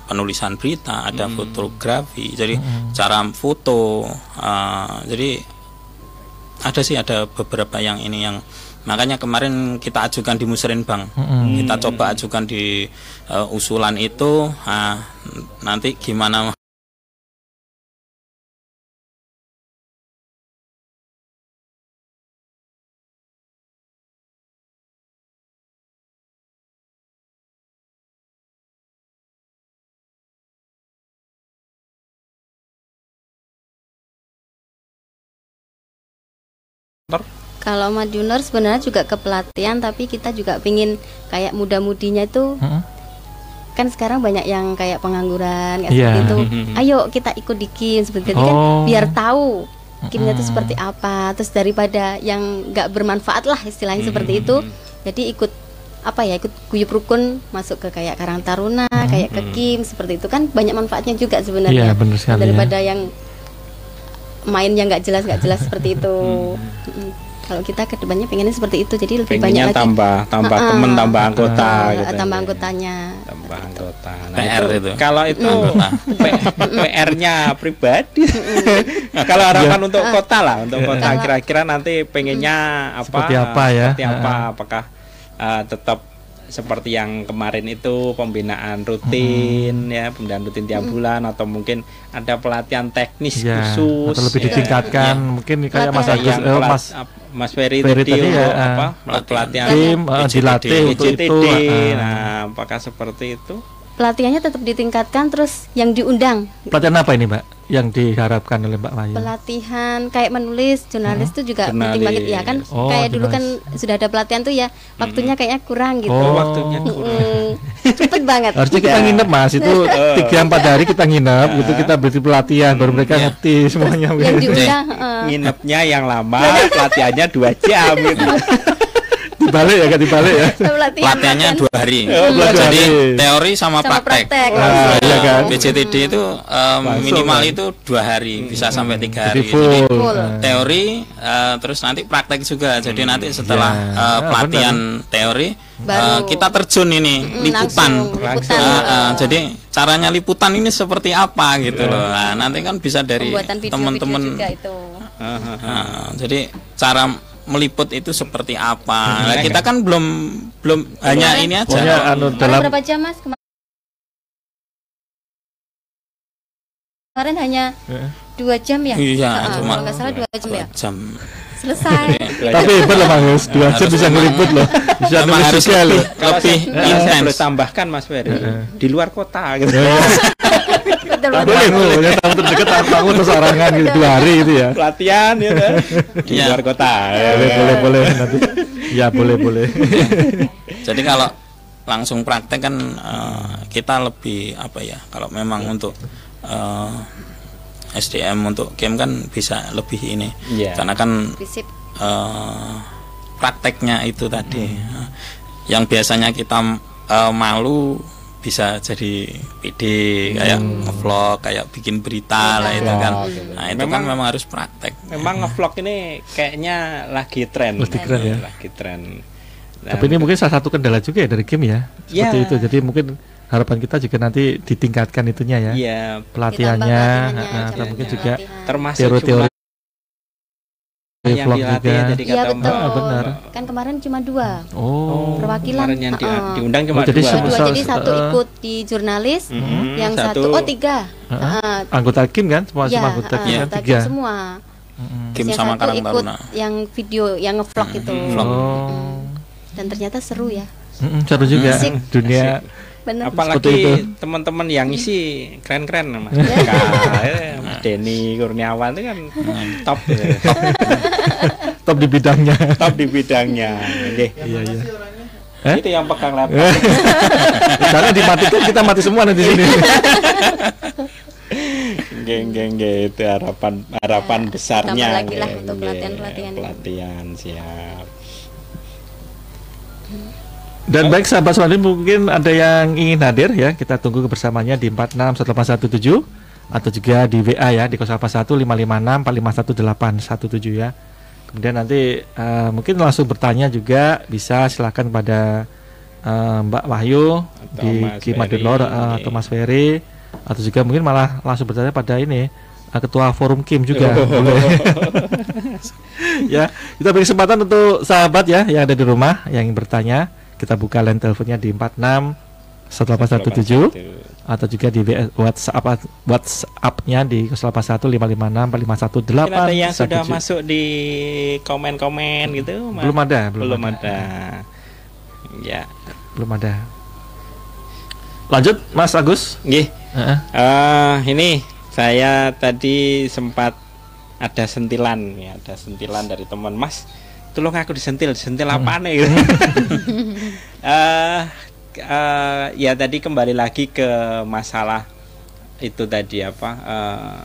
penulisan berita ada hmm. fotografi jadi hmm. cara foto uh, jadi ada sih ada beberapa yang ini yang makanya kemarin kita ajukan di Musrenbang hmm. kita coba ajukan di uh, usulan itu uh, nanti gimana Kalau Junior sebenarnya juga kepelatihan tapi kita juga pingin kayak muda-mudinya itu hmm? kan sekarang banyak yang kayak pengangguran kayak yeah. seperti itu. Ayo kita ikut di KIM seperti itu kan oh. kan biar tahu kimnya itu seperti apa. Terus daripada yang nggak bermanfaat lah istilahnya seperti itu. Jadi ikut apa ya ikut guyup rukun masuk ke kayak Karang Taruna, hmm. kayak ke Kim seperti itu kan banyak manfaatnya juga sebenarnya. Yeah, daripada ya. yang main yang nggak jelas nggak jelas seperti itu. Hmm. kalau kita ke depannya pengennya seperti itu jadi lebih Pengennya banyak lagi. tambah tambah uh, temen tambah anggota uh, gitu tambah anggotanya. Tambah anggota. Nah, PR itu, itu. kalau itu PR-nya pribadi. Nah, kalau harapan untuk kota lah untuk kota kira-kira nanti pengennya apa? Seperti apa ya? Seperti apa? Apakah uh, tetap seperti yang kemarin itu pembinaan rutin hmm. ya pembinaan rutin tiap hmm. bulan atau mungkin ada pelatihan teknis ya, khusus atau lebih ya. ditingkatkan ya. mungkin kayak Mas Agus eh, Mas Mas Ferry, Ferry tadi, tadi ya, apa pelatihan tim uh, dilatih untuk itu nah apakah seperti itu pelatihannya tetap ditingkatkan terus yang diundang pelatihan apa ini Mbak yang diharapkan oleh Mbak Maya? Pelatihan kayak menulis jurnalis itu hmm? juga penting banget ya kan. Oh, kayak dulu kan sudah ada pelatihan tuh ya, waktunya kayaknya kurang gitu. Oh, waktunya kurang. Cepet banget. Harusnya kita nginep Mas, itu tiga empat hari kita nginep, gitu kita beri pelatihan baru mereka iya. ngerti semuanya. Yang diundang, nginepnya yang lama, pelatihannya dua jam gitu. dibalik ya, kan dibalik ya. Latihannya dua hari. Oh, Jadi teori sama, Sama praktek. praktek, Wah, langsung. iya kan? Itu um, minimal kan? itu dua hari, bisa sampai tiga Jadi hari. full. Jadi Full. Nah. teori uh, terus nanti praktek juga. Jadi nanti setelah Ya. uh, Ah, pelatihan teori Baru. uh, kita terjun ini Mm, liputan. langsung liputan. Uh, uh, jadi caranya liputan ini seperti apa gitu loh. Nah, nanti kan bisa dari teman-teman juga itu. Nah, jadi cara meliput itu seperti apa? Nah, kita kan belum belum hanya ini aja. Pokoknya anu dalam berapa jam mas? Kemarin hanya Eh. dua jam ya? Iya, cuma kalau nggak salah dua jam ya. jam. Selesai. tapi hebat loh Mas, dua jam bisa ngeliput loh. Bisa nulis harus loh. lebih, Kalau lebih intens. boleh tambahkan Mas Ferry di luar kota gitu. Boleh betul. tuh, ya tamu terdekat tamu tersarangan gitu dua hari gitu ya. Pelatihan ya kan? di luar kota. Ya. Boleh, boleh, boleh nanti. Ya boleh, boleh. Jadi kalau langsung praktek kan eh, kita lebih apa ya? Kalau memang untuk eh, SDM untuk game kan bisa lebih ini. Iya. Karena kan eh, prakteknya itu tadi Eh, yang biasanya kita eh, malu bisa jadi PD kayak ngevlog kayak bikin berita lah itu kan nah itu kan Memang- memang harus praktek Memang ngevlog ini kayaknya lagi tren. Lagi tren ya. Lagi tren. Nah, Tapi ini mungkin salah satu kendala juga ya dari game ya. Seperti Ya. itu. Jadi mungkin harapan kita juga nanti ditingkatkan itunya ya. Iya, Pelatihannya, nah, atau mungkin juga termasuk teori-teori jumlah yang vlog dilatih juga. tadi Iya kata betul. Mbak. benar. Kan kemarin cuma dua Oh. perwakilan. Kemarin yang di- Heeh. diundang cuma Oh, jadi dua. Dua, jadi satu ikut di jurnalis, Mhm, yang satu, oh tiga. Heeh. Anggota kim kan? Semua Ya, semua anggota kim heeh, kan? tiga. semua. Kim yang sama satu Karang ikut Taruna yang video, yang ngevlog itu. vlog. Oh. Dan ternyata seru ya. Seru juga Asik. dunia Bener. Apalagi teman-teman yang isi keren-keren Mas. Ya. Kak, eh, Mas Denny Kurniawan itu kan top gitu. top, top di bidangnya. top di bidangnya. Nggih. Iya iya. Eh? Itu yang pegang laptop. Jangan dimatikan kita mati semua nanti sini. Geng geng geng itu harapan harapan Ya, besarnya. tambah lagi lah untuk nggih. pelatihan-pelatihan itu. Pelatihan siap. Dan baik sahabat Swadi mungkin ada yang ingin hadir ya kita tunggu kebersamanya di 46117 atau juga di WA ya di 081 556 451 ya. Kemudian nanti eh, mungkin langsung bertanya juga bisa silakan pada eh, Mbak Wahyu Atau di Kimadilor Ferry. eh, atau Mas Ferry atau juga mungkin malah langsung bertanya pada ini eh, ketua forum Kim juga Oh. ya kita beri kesempatan untuk sahabat ya yang ada di rumah yang ingin bertanya kita buka line teleponnya di 46 1817 atau juga di WhatsApp WhatsApp-nya di 081 556 Mungkin ada yang 451 sudah masuk di komen-komen gitu Mas? Belum ada, belum belum ada. ada. Ya. belum ada. Lanjut Mas Agus. Nggih. Heeh. Eh, ini saya tadi sempat ada sentilan ya, ada sentilan dari teman Mas. Tolong aku disentil, disentil apa nih? gitu. Eh, eh, ya tadi kembali lagi ke masalah itu tadi apa? eh,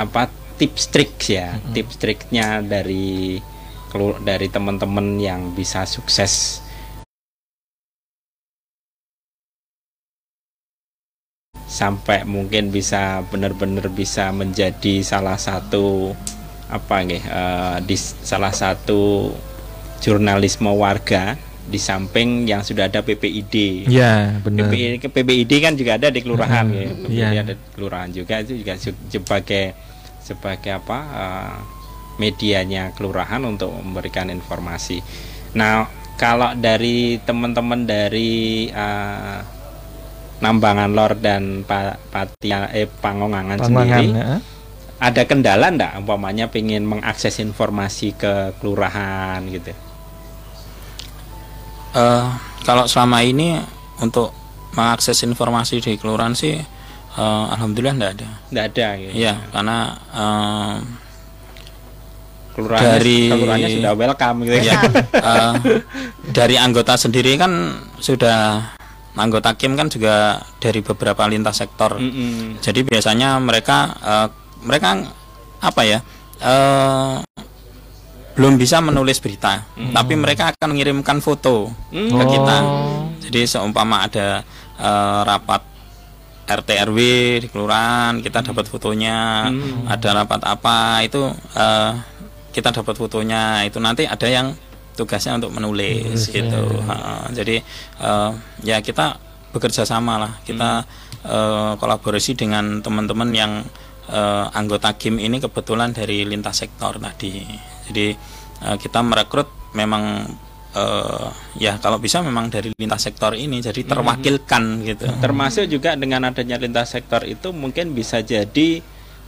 apa tips trik ya, tips triknya dari kelu- dari teman-teman yang bisa sukses sampai mungkin bisa benar-benar bisa menjadi salah satu apa nih eh, di salah satu jurnalisme warga di samping yang sudah ada PPID. Ya, benar. PPID, PPID kan juga ada di kelurahan Mm, ya. iya. PPID ada di kelurahan juga itu juga se- sebagai sebagai apa eh, medianya kelurahan untuk memberikan informasi. Nah, kalau dari teman-teman dari eh, Nambangan Lor dan Pa- Patia eh Pangongangan Pangangan, sendiri ya. Ada kendala ndak umpamanya pengen mengakses informasi ke kelurahan gitu. Eh, kalau selama ini untuk mengakses informasi di kelurahan sih eh, alhamdulillah enggak ada Ndak ada gitu. Iya, karena eh, Kelurahannya, dari- kelurahannya sudah welcome gitu ya, eh, dari anggota sendiri kan sudah anggota Kim kan juga dari beberapa lintas sektor. Mm-mm. Jadi biasanya mereka eh, mereka apa ya? eh, belum bisa menulis berita, hmm. tapi mereka akan mengirimkan foto hmm. ke kita. Oh. Jadi seumpama ada uh, rapat RT RW di kelurahan, kita dapat fotonya, hmm. ada rapat apa itu uh, kita dapat fotonya. Itu nanti ada yang tugasnya untuk menulis yes, gitu. Uh, jadi uh, ya kita bekerja sama lah, kita hmm. uh, kolaborasi dengan teman-teman yang uh, anggota GIM ini kebetulan dari lintas sektor tadi. Jadi uh, kita merekrut memang uh, ya kalau bisa memang dari lintas sektor ini jadi hmm. terwakilkan hmm. gitu. Termasuk juga dengan adanya lintas sektor itu mungkin bisa jadi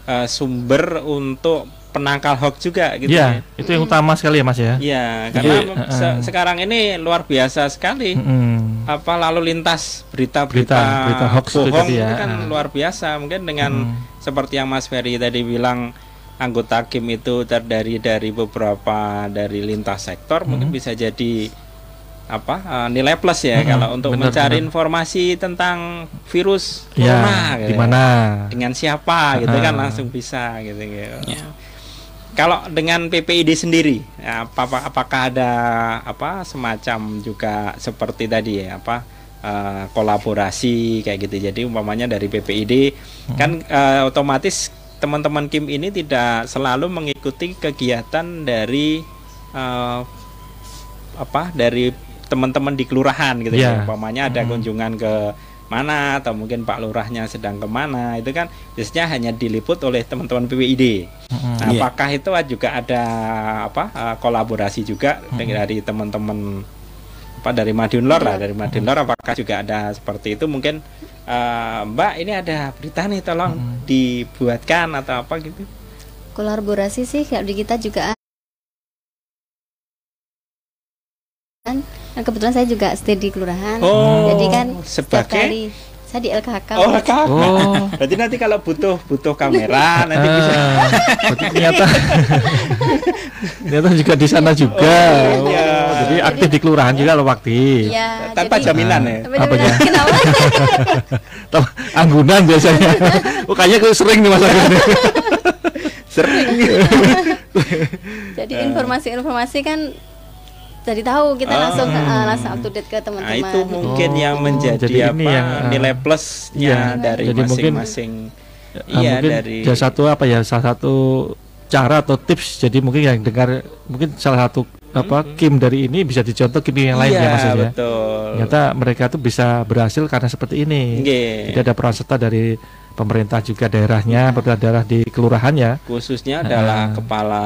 uh, sumber untuk penangkal hoax juga gitu ya. ya. Itu yang utama sekali ya Mas ya. Iya, karena uh, se sekarang ini luar biasa sekali. Uh, apa lalu lintas berita-berita berita, hoax bohong itu, ya. itu kan uh. luar biasa. Mungkin dengan uh. Seperti yang Mas Ferry tadi bilang anggota Kim itu terdiri dari beberapa dari lintas sektor uh. mungkin bisa jadi apa uh, nilai plus ya hmm, kalau untuk bener, mencari bener. informasi tentang virus ya, corona gitu. Di mana? Dengan siapa gitu kan langsung bisa gitu gitu. Ya. Kalau dengan PPID sendiri, ya, apa, apakah ada apa semacam juga seperti tadi ya apa uh, kolaborasi kayak gitu. Jadi umpamanya dari PPID hmm. kan uh, otomatis teman-teman Kim ini tidak selalu mengikuti kegiatan dari uh, apa dari teman-teman di kelurahan gitu yeah. ya. Umpamanya ada hmm. kunjungan ke mana atau mungkin Pak Lurahnya sedang ke mana itu kan biasanya hanya diliput oleh teman-teman PWID. Mm-hmm, nah, yeah. Apakah itu juga ada apa uh, kolaborasi juga mm-hmm. dari teman-teman apa dari Madiun Lor lah dari Madiun Lor apakah juga ada seperti itu mungkin uh, Mbak ini ada berita nih tolong mm-hmm. dibuatkan atau apa gitu. Kolaborasi sih kayak di kita juga kan Nah, kebetulan saya juga stay di kelurahan. Oh, jadi kan sebagai kali saya di LKK. Oh, LKK. Oh. Berarti nanti kalau butuh butuh kamera nanti bisa. Ah, ternyata ternyata juga di sana juga. Oh, iya. Jadi aktif di kelurahan juga lo waktu. Iya. Tanpa jadi, jaminan ya. Apa ya? Kenapa? Anggunan biasanya. Oh, kayaknya sering nih Mas sering. jadi informasi-informasi kan jadi tahu kita ah. langsung uh, langsung up to date ke teman-teman. Nah, itu mungkin oh. yang menjadi jadi apa yang, uh, nilai plusnya iya, dari masing-masing iya mungkin dari satu apa ya salah satu cara atau tips jadi mungkin yang dengar mungkin salah satu apa mm -hmm. Kim dari ini bisa dicontoh Kim yang lain ya, iya, ya maksudnya. Betul. Ternyata mereka tuh bisa berhasil karena seperti ini. Yeah. Jadi ada peran serta dari pemerintah juga daerahnya, pemerintah daerah di kelurahannya. Khususnya adalah uh, kepala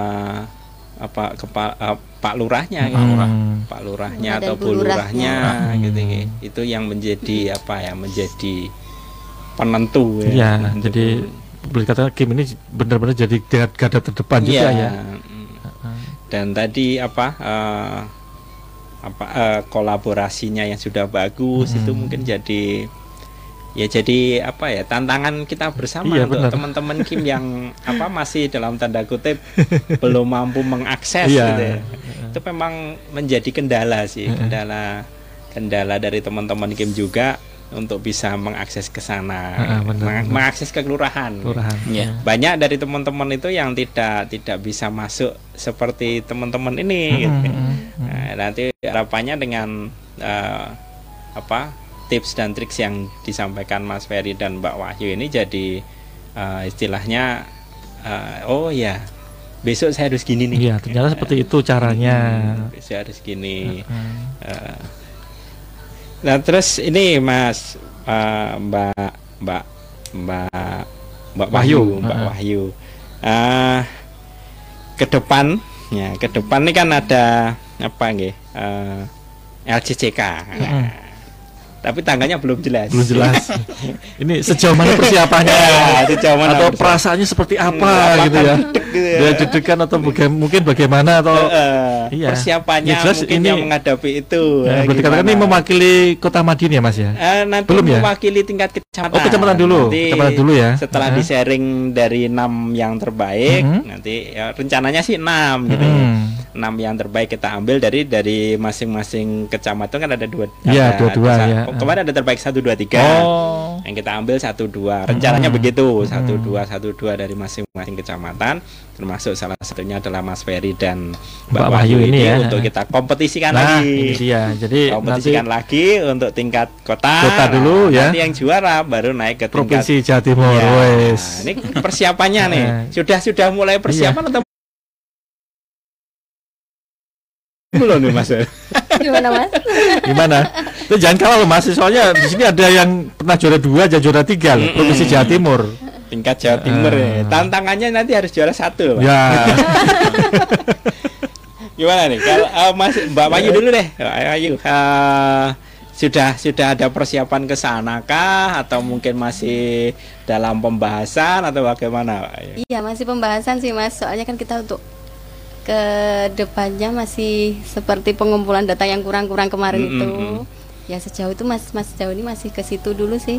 apa kepala uh, Pak Lurahnya gitu. Hmm. Pak Lurahnya atau Bu Lurahnya hmm. gitu, gitu itu yang menjadi apa ya menjadi penentu ya, ya jadi boleh kata Kim ini benar-benar jadi garda terdepan ya. juga ya dan tadi apa uh, apa uh, kolaborasinya yang sudah bagus hmm. itu mungkin jadi ya jadi apa ya tantangan kita bersama iya, untuk teman-teman Kim yang apa masih dalam tanda kutip belum mampu mengakses iya. gitu ya. itu memang menjadi kendala sih kendala kendala dari teman-teman Kim juga untuk bisa mengakses ke sana meng mengakses ke kelurahan, kelurahan. Ya. banyak dari teman-teman itu yang tidak tidak bisa masuk seperti teman-teman ini gitu. Nah, nanti harapannya dengan uh, apa tips dan triks yang disampaikan Mas Ferry dan Mbak Wahyu ini jadi uh, istilahnya uh, oh ya besok saya harus gini nih. Iya ternyata uh, seperti itu caranya. Hmm, besok harus gini. Uh, uh. Nah terus ini Mas uh, Mbak Mbak Mbak Mbak Wahyu Mbak uh. Wahyu uh, ke depan ya ke depan ini kan ada apa nih uh, LCCK. Nah, tapi tangganya belum jelas. Belum jelas. Ini sejauh mana persiapannya? ya, sejauh mana atau perasaannya seperti apa hmm, gitu ya? Gitu ya. Dia dedekan atau baga mungkin bagaimana atau uh, iya. persiapannya ya, jelas mungkin ini, yang menghadapi itu. Ya, berarti katakan ini mewakili Kota Madiun ya Mas ya? Uh, nanti belum ya? mewakili tingkat kecamatan. Oh kecamatan dulu. Nanti kecamatan dulu ya. Setelah uh -huh. sharing dari enam yang terbaik, uh -huh. nanti ya, rencananya sih enam gitu uh -huh. ya enam yang terbaik kita ambil dari dari masing-masing kecamatan kan ada dua ya, ada, dua, dua, ya. Kemarin ada terbaik satu dua tiga. Oh. Yang kita ambil satu dua. Rencananya Hmm. begitu satu dua satu dua dari masing-masing kecamatan, termasuk salah satunya adalah Mas Ferry dan Mbak, Wahyu ini ya. untuk kita kompetisikan Nah, lagi. ini dia. Jadi kompetisikan nanti lagi untuk tingkat kota. Kota dulu ya. Nanti yang juara baru naik ke tingkat provinsi Jawa Timur. Ya, ini persiapannya nih. Eh. Sudah sudah mulai persiapan atau belum nih Mas? Gimana mas? Gimana? Itu jangan kalah loh Mas, soalnya di sini ada yang pernah juara dua, ada juara tiga loh, provinsi Jawa Timur. Tingkat Jawa Timur Eh. ya. Tantangannya nanti harus juara satu loh. Pak. Ya. Gimana nih? Kalau eh, Mas Mbak Wayu dulu deh. Ayo Wayu. Eh, sudah sudah ada persiapan ke sana kah atau mungkin masih dalam pembahasan atau bagaimana? Iya masih pembahasan sih mas. Soalnya kan kita untuk ke depannya masih seperti pengumpulan data yang kurang-kurang kemarin Mm, itu. mm, mm. Ya sejauh itu mas mas sejauh ini masih ke situ dulu sih.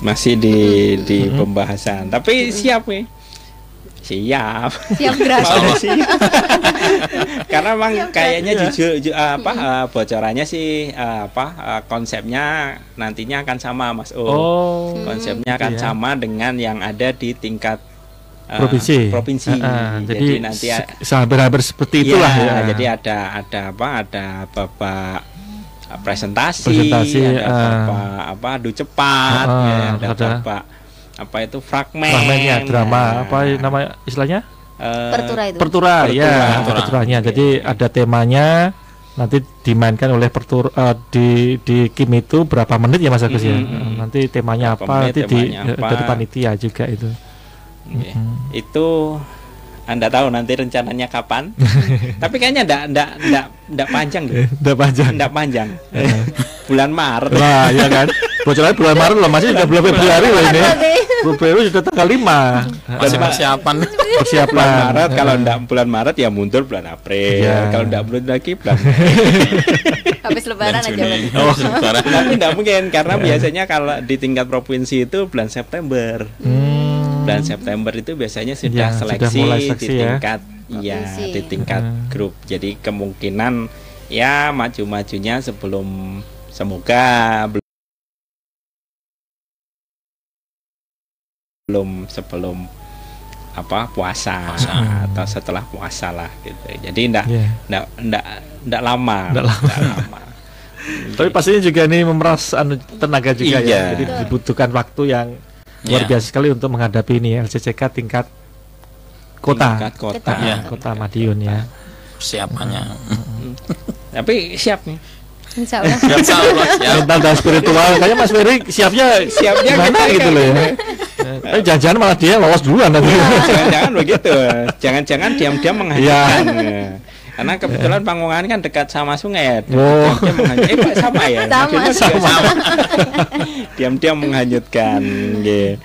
Masih di di pembahasan. Tapi siap nih. Siap. Siap gerak. Mau sih. Karena memang Siap, kayaknya Iya. jujur ju- apa eh, bocorannya sih eh, apa konsepnya nantinya akan sama Mas O. Oh. Konsepnya akan Iya. sama dengan yang ada di tingkat provinsi. provinsi. Ah, ah. jadi, jadi, nanti hampir-hampir seperti Iya, itulah ya. Jadi ada ada apa? Ada bapak eh, presentasi, Presentasi, ada ah. bapak apa adu cepat, Ah, ya, ada ada. bapak apa itu fragmen, Fragmennya drama Nah, apa nama istilahnya? eh, Pertura itu. Pertura, ya, Pertura. ada perturanya. Jadi ada temanya nanti dimainkan oleh pertur eh, di di Kim itu berapa menit ya Mas Agus ya? Mm, mm, mm. Nanti temanya Berapa apa menit, nanti di temanya apa. dari panitia juga itu. Oke. Itu anda tahu nanti rencananya kapan? Tapi kayaknya ndak ndak ndak ndak panjang deh. Udah panjang. Ndak panjang. Bulan Maret. Wah, ya kan. Bocorannya bulan Maret loh, masih sudah bulan Februari loh ini. Februari sudah tanggal 5. Masih persiapan. Persiapan. bulan Maret kalau ndak bulan Maret ya mundur bulan April. Iya. Kalau ndak bulan lagi bulan. Habis lebaran aja. Oh, lebaran. Tapi ndak mungkin karena biasanya kalau di tingkat provinsi itu bulan September. Hmm. Bulan September itu biasanya sudah Ya, sudah seleksi, mulai di seleksi ya. tingkat iya Provinsi. di tingkat Hmm. grup. Jadi kemungkinan ya maju-majunya sebelum semoga belum belum sebelum apa puasa, atau setelah puasa lah gitu. Jadi ndak Iya. ndak ndak ndak lama. Ndak lama. ndak lama. Tapi pastinya juga ini memeras anu, tenaga juga Iya. ya. Jadi dibutuhkan waktu yang luar Iya. biasa sekali untuk menghadapi ini ya LCCK tingkat kota. Tingkat kota. Iya. Kota Madiun ya. Persiapannya. Tapi siap nih. Insya Allah. Siap, insya Allah, siap. Mental dan spiritual kayaknya Mas Ferry siapnya Siapnya gimana kita gitu kan. loh ya. Eh, jangan-jangan malah dia lolos duluan nanti. Jangan-jangan begitu. Jangan-jangan diam-diam menghanyutkan. Ya. Karena kebetulan Panggungan kan dekat sama sungai ya. Oh. Menghanyut- Eh, sama ya? Sama, Maksudnya juga sama. sama. Diam-diam menghanyutkan. gitu.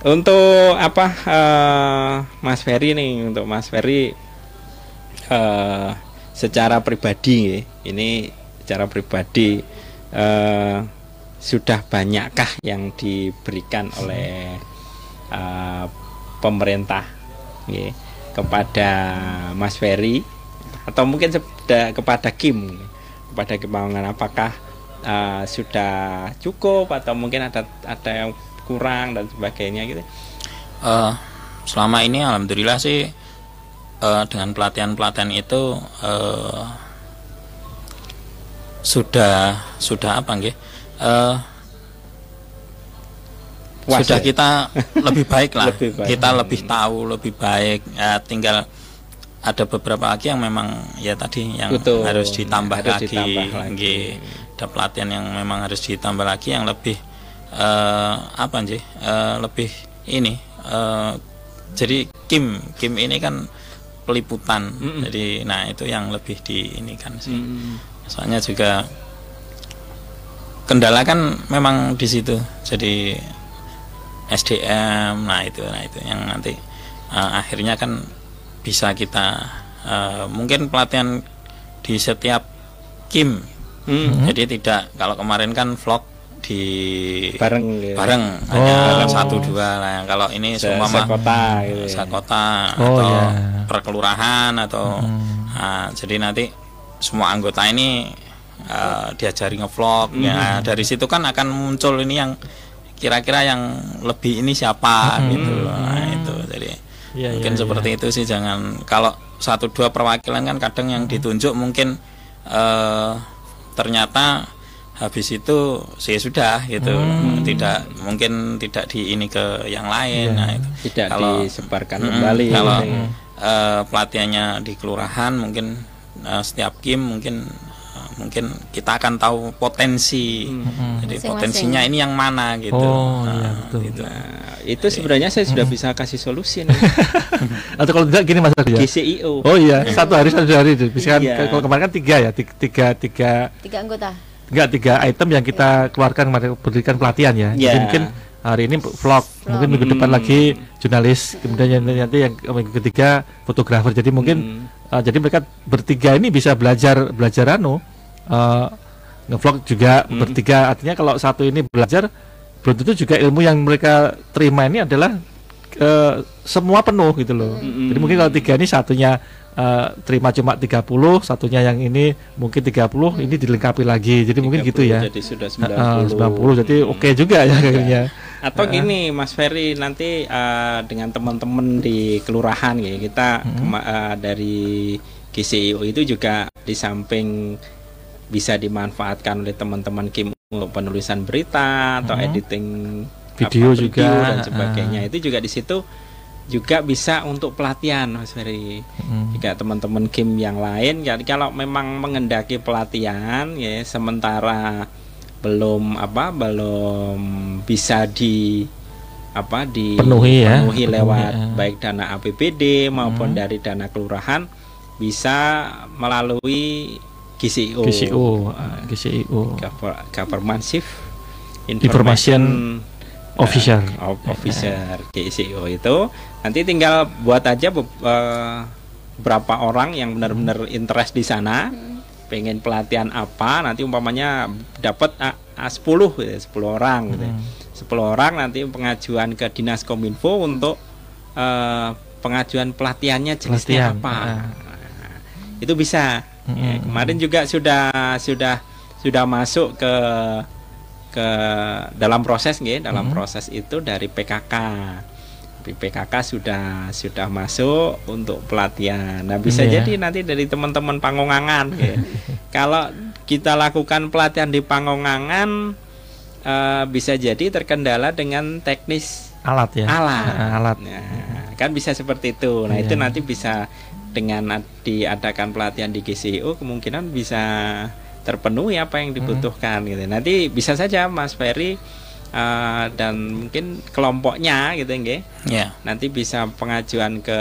Untuk apa eh, Mas Ferry nih untuk Mas Ferry eh, secara pribadi ini secara pribadi eh, sudah banyakkah yang diberikan oleh eh, pemerintah nggih, kepada Mas Ferry atau mungkin kepada Kim kepada kemauan apakah eh, sudah cukup atau mungkin ada ada yang kurang dan sebagainya gitu Eh, selama ini alhamdulillah sih eh, dengan pelatihan-pelatihan itu eh, sudah sudah apa nggih? Eh, Sudah ya? kita lebih baik lah. Lebih baik. Kita lebih tahu, lebih baik. Ya, tinggal ada beberapa lagi yang memang ya tadi yang Betul. harus ditambah Harus lagi. ditambah lagi. Ada pelatihan yang memang harus ditambah lagi yang lebih eh, apa sih? Eh, lebih ini eh, jadi Kim Kim ini kan peliputan. Mm-mm. Jadi nah itu yang lebih di ini kan sih. Mm. Soalnya juga kendala kan memang di situ. Jadi SDM, nah itu, nah itu yang nanti eh, akhirnya kan bisa kita eh, mungkin pelatihan di setiap Kim. Mm. Jadi tidak kalau kemarin kan vlog di bareng gitu. bareng Oh. hanya satu dua lah. Kalau ini Se- semua sekota gitu ya. sekota Oh, atau ya. per kelurahan atau Hmm. nah, jadi nanti semua anggota ini uh, diajari ngevlog hmm. ya dari situ kan akan muncul ini yang kira-kira yang lebih ini siapa hmm. gitu nah itu jadi ya, mungkin ya, seperti ya. itu sih jangan kalau satu dua perwakilan kan kadang yang ditunjuk mungkin uh, ternyata habis itu saya sudah gitu hmm. tidak mungkin tidak di ini ke yang lain ya. nah itu tidak kalau, disebarkan hmm, kembali kalau ya. uh, pelatihannya di kelurahan mungkin uh, setiap game mungkin mungkin kita akan tahu potensi hmm. jadi Masing potensinya ini yang mana gitu oh, nah, iya, betul. gitu. Nah, itu sebenarnya saya sudah bisa kasih solusi nih. atau kalau tidak gini mas ya GCIO oh iya satu hari satu hari bisa iya. kalau kemarin kan tiga ya tiga tiga tiga, tiga anggota enggak tiga item yang kita iya. keluarkan kemarin berikan pelatihan ya yeah. jadi mungkin hari ini vlog, vlog. mungkin minggu depan hmm. lagi jurnalis kemudian nanti yang minggu ketiga fotografer jadi mungkin hmm. uh, jadi mereka bertiga ini bisa belajar belajar anu uh, ngevlog juga hmm. bertiga. Artinya kalau satu ini belajar belum tentu juga ilmu yang mereka terima ini adalah uh, semua penuh gitu loh. Hmm. jadi mungkin kalau tiga ini satunya uh, terima cuma 30 satunya yang ini mungkin 30 hmm. ini dilengkapi lagi. Jadi mungkin gitu ya. jadi sudah 90 uh, 90 jadi oke okay juga ya kayaknya. Atau uh, gini Mas Ferry nanti uh, dengan teman-teman di kelurahan ya kita hmm. uh, dari GCIO itu juga di samping bisa dimanfaatkan oleh teman-teman Kim untuk penulisan berita atau hmm. editing video apa, juga dan sebagainya. Uh. Itu juga di situ juga bisa untuk pelatihan Mas Ferry. Hmm. Jika teman-teman Kim yang lain jadi kalau memang mengendaki pelatihan ya sementara belum apa belum bisa di apa dipenuhi ya penuhi lewat ya. baik dana APBD maupun hmm. dari dana kelurahan bisa melalui GCO GCO uh, Government Chief Information, Information Officer uh, Officer GCO itu nanti tinggal buat aja uh, berapa orang yang benar-benar interest di sana hmm. pengen pelatihan apa nanti umpamanya dapat uh, uh, 10 gitu, 10 orang gitu. Hmm. 10 orang nanti pengajuan ke Dinas Kominfo untuk uh, pengajuan pelatihannya jenisnya Pelatihan. apa. Uh. Nah, itu bisa Ya, kemarin juga sudah sudah sudah masuk ke ke dalam proses nggih, dalam hmm. proses itu dari PKK. PKK sudah sudah masuk untuk pelatihan. Nah, bisa yeah. jadi nanti dari teman-teman Pangongangan ya. Kalau kita lakukan pelatihan di Pangongangan uh, bisa jadi terkendala dengan teknis alat ya. Alat. Alat. Nah, kan bisa seperti itu. Nah, yeah. itu nanti bisa dengan diadakan pelatihan di GCO kemungkinan bisa terpenuhi apa yang dibutuhkan hmm. gitu. Nanti bisa saja Mas Ferry uh, dan mungkin kelompoknya gitu nggih. Yeah. Nanti bisa pengajuan ke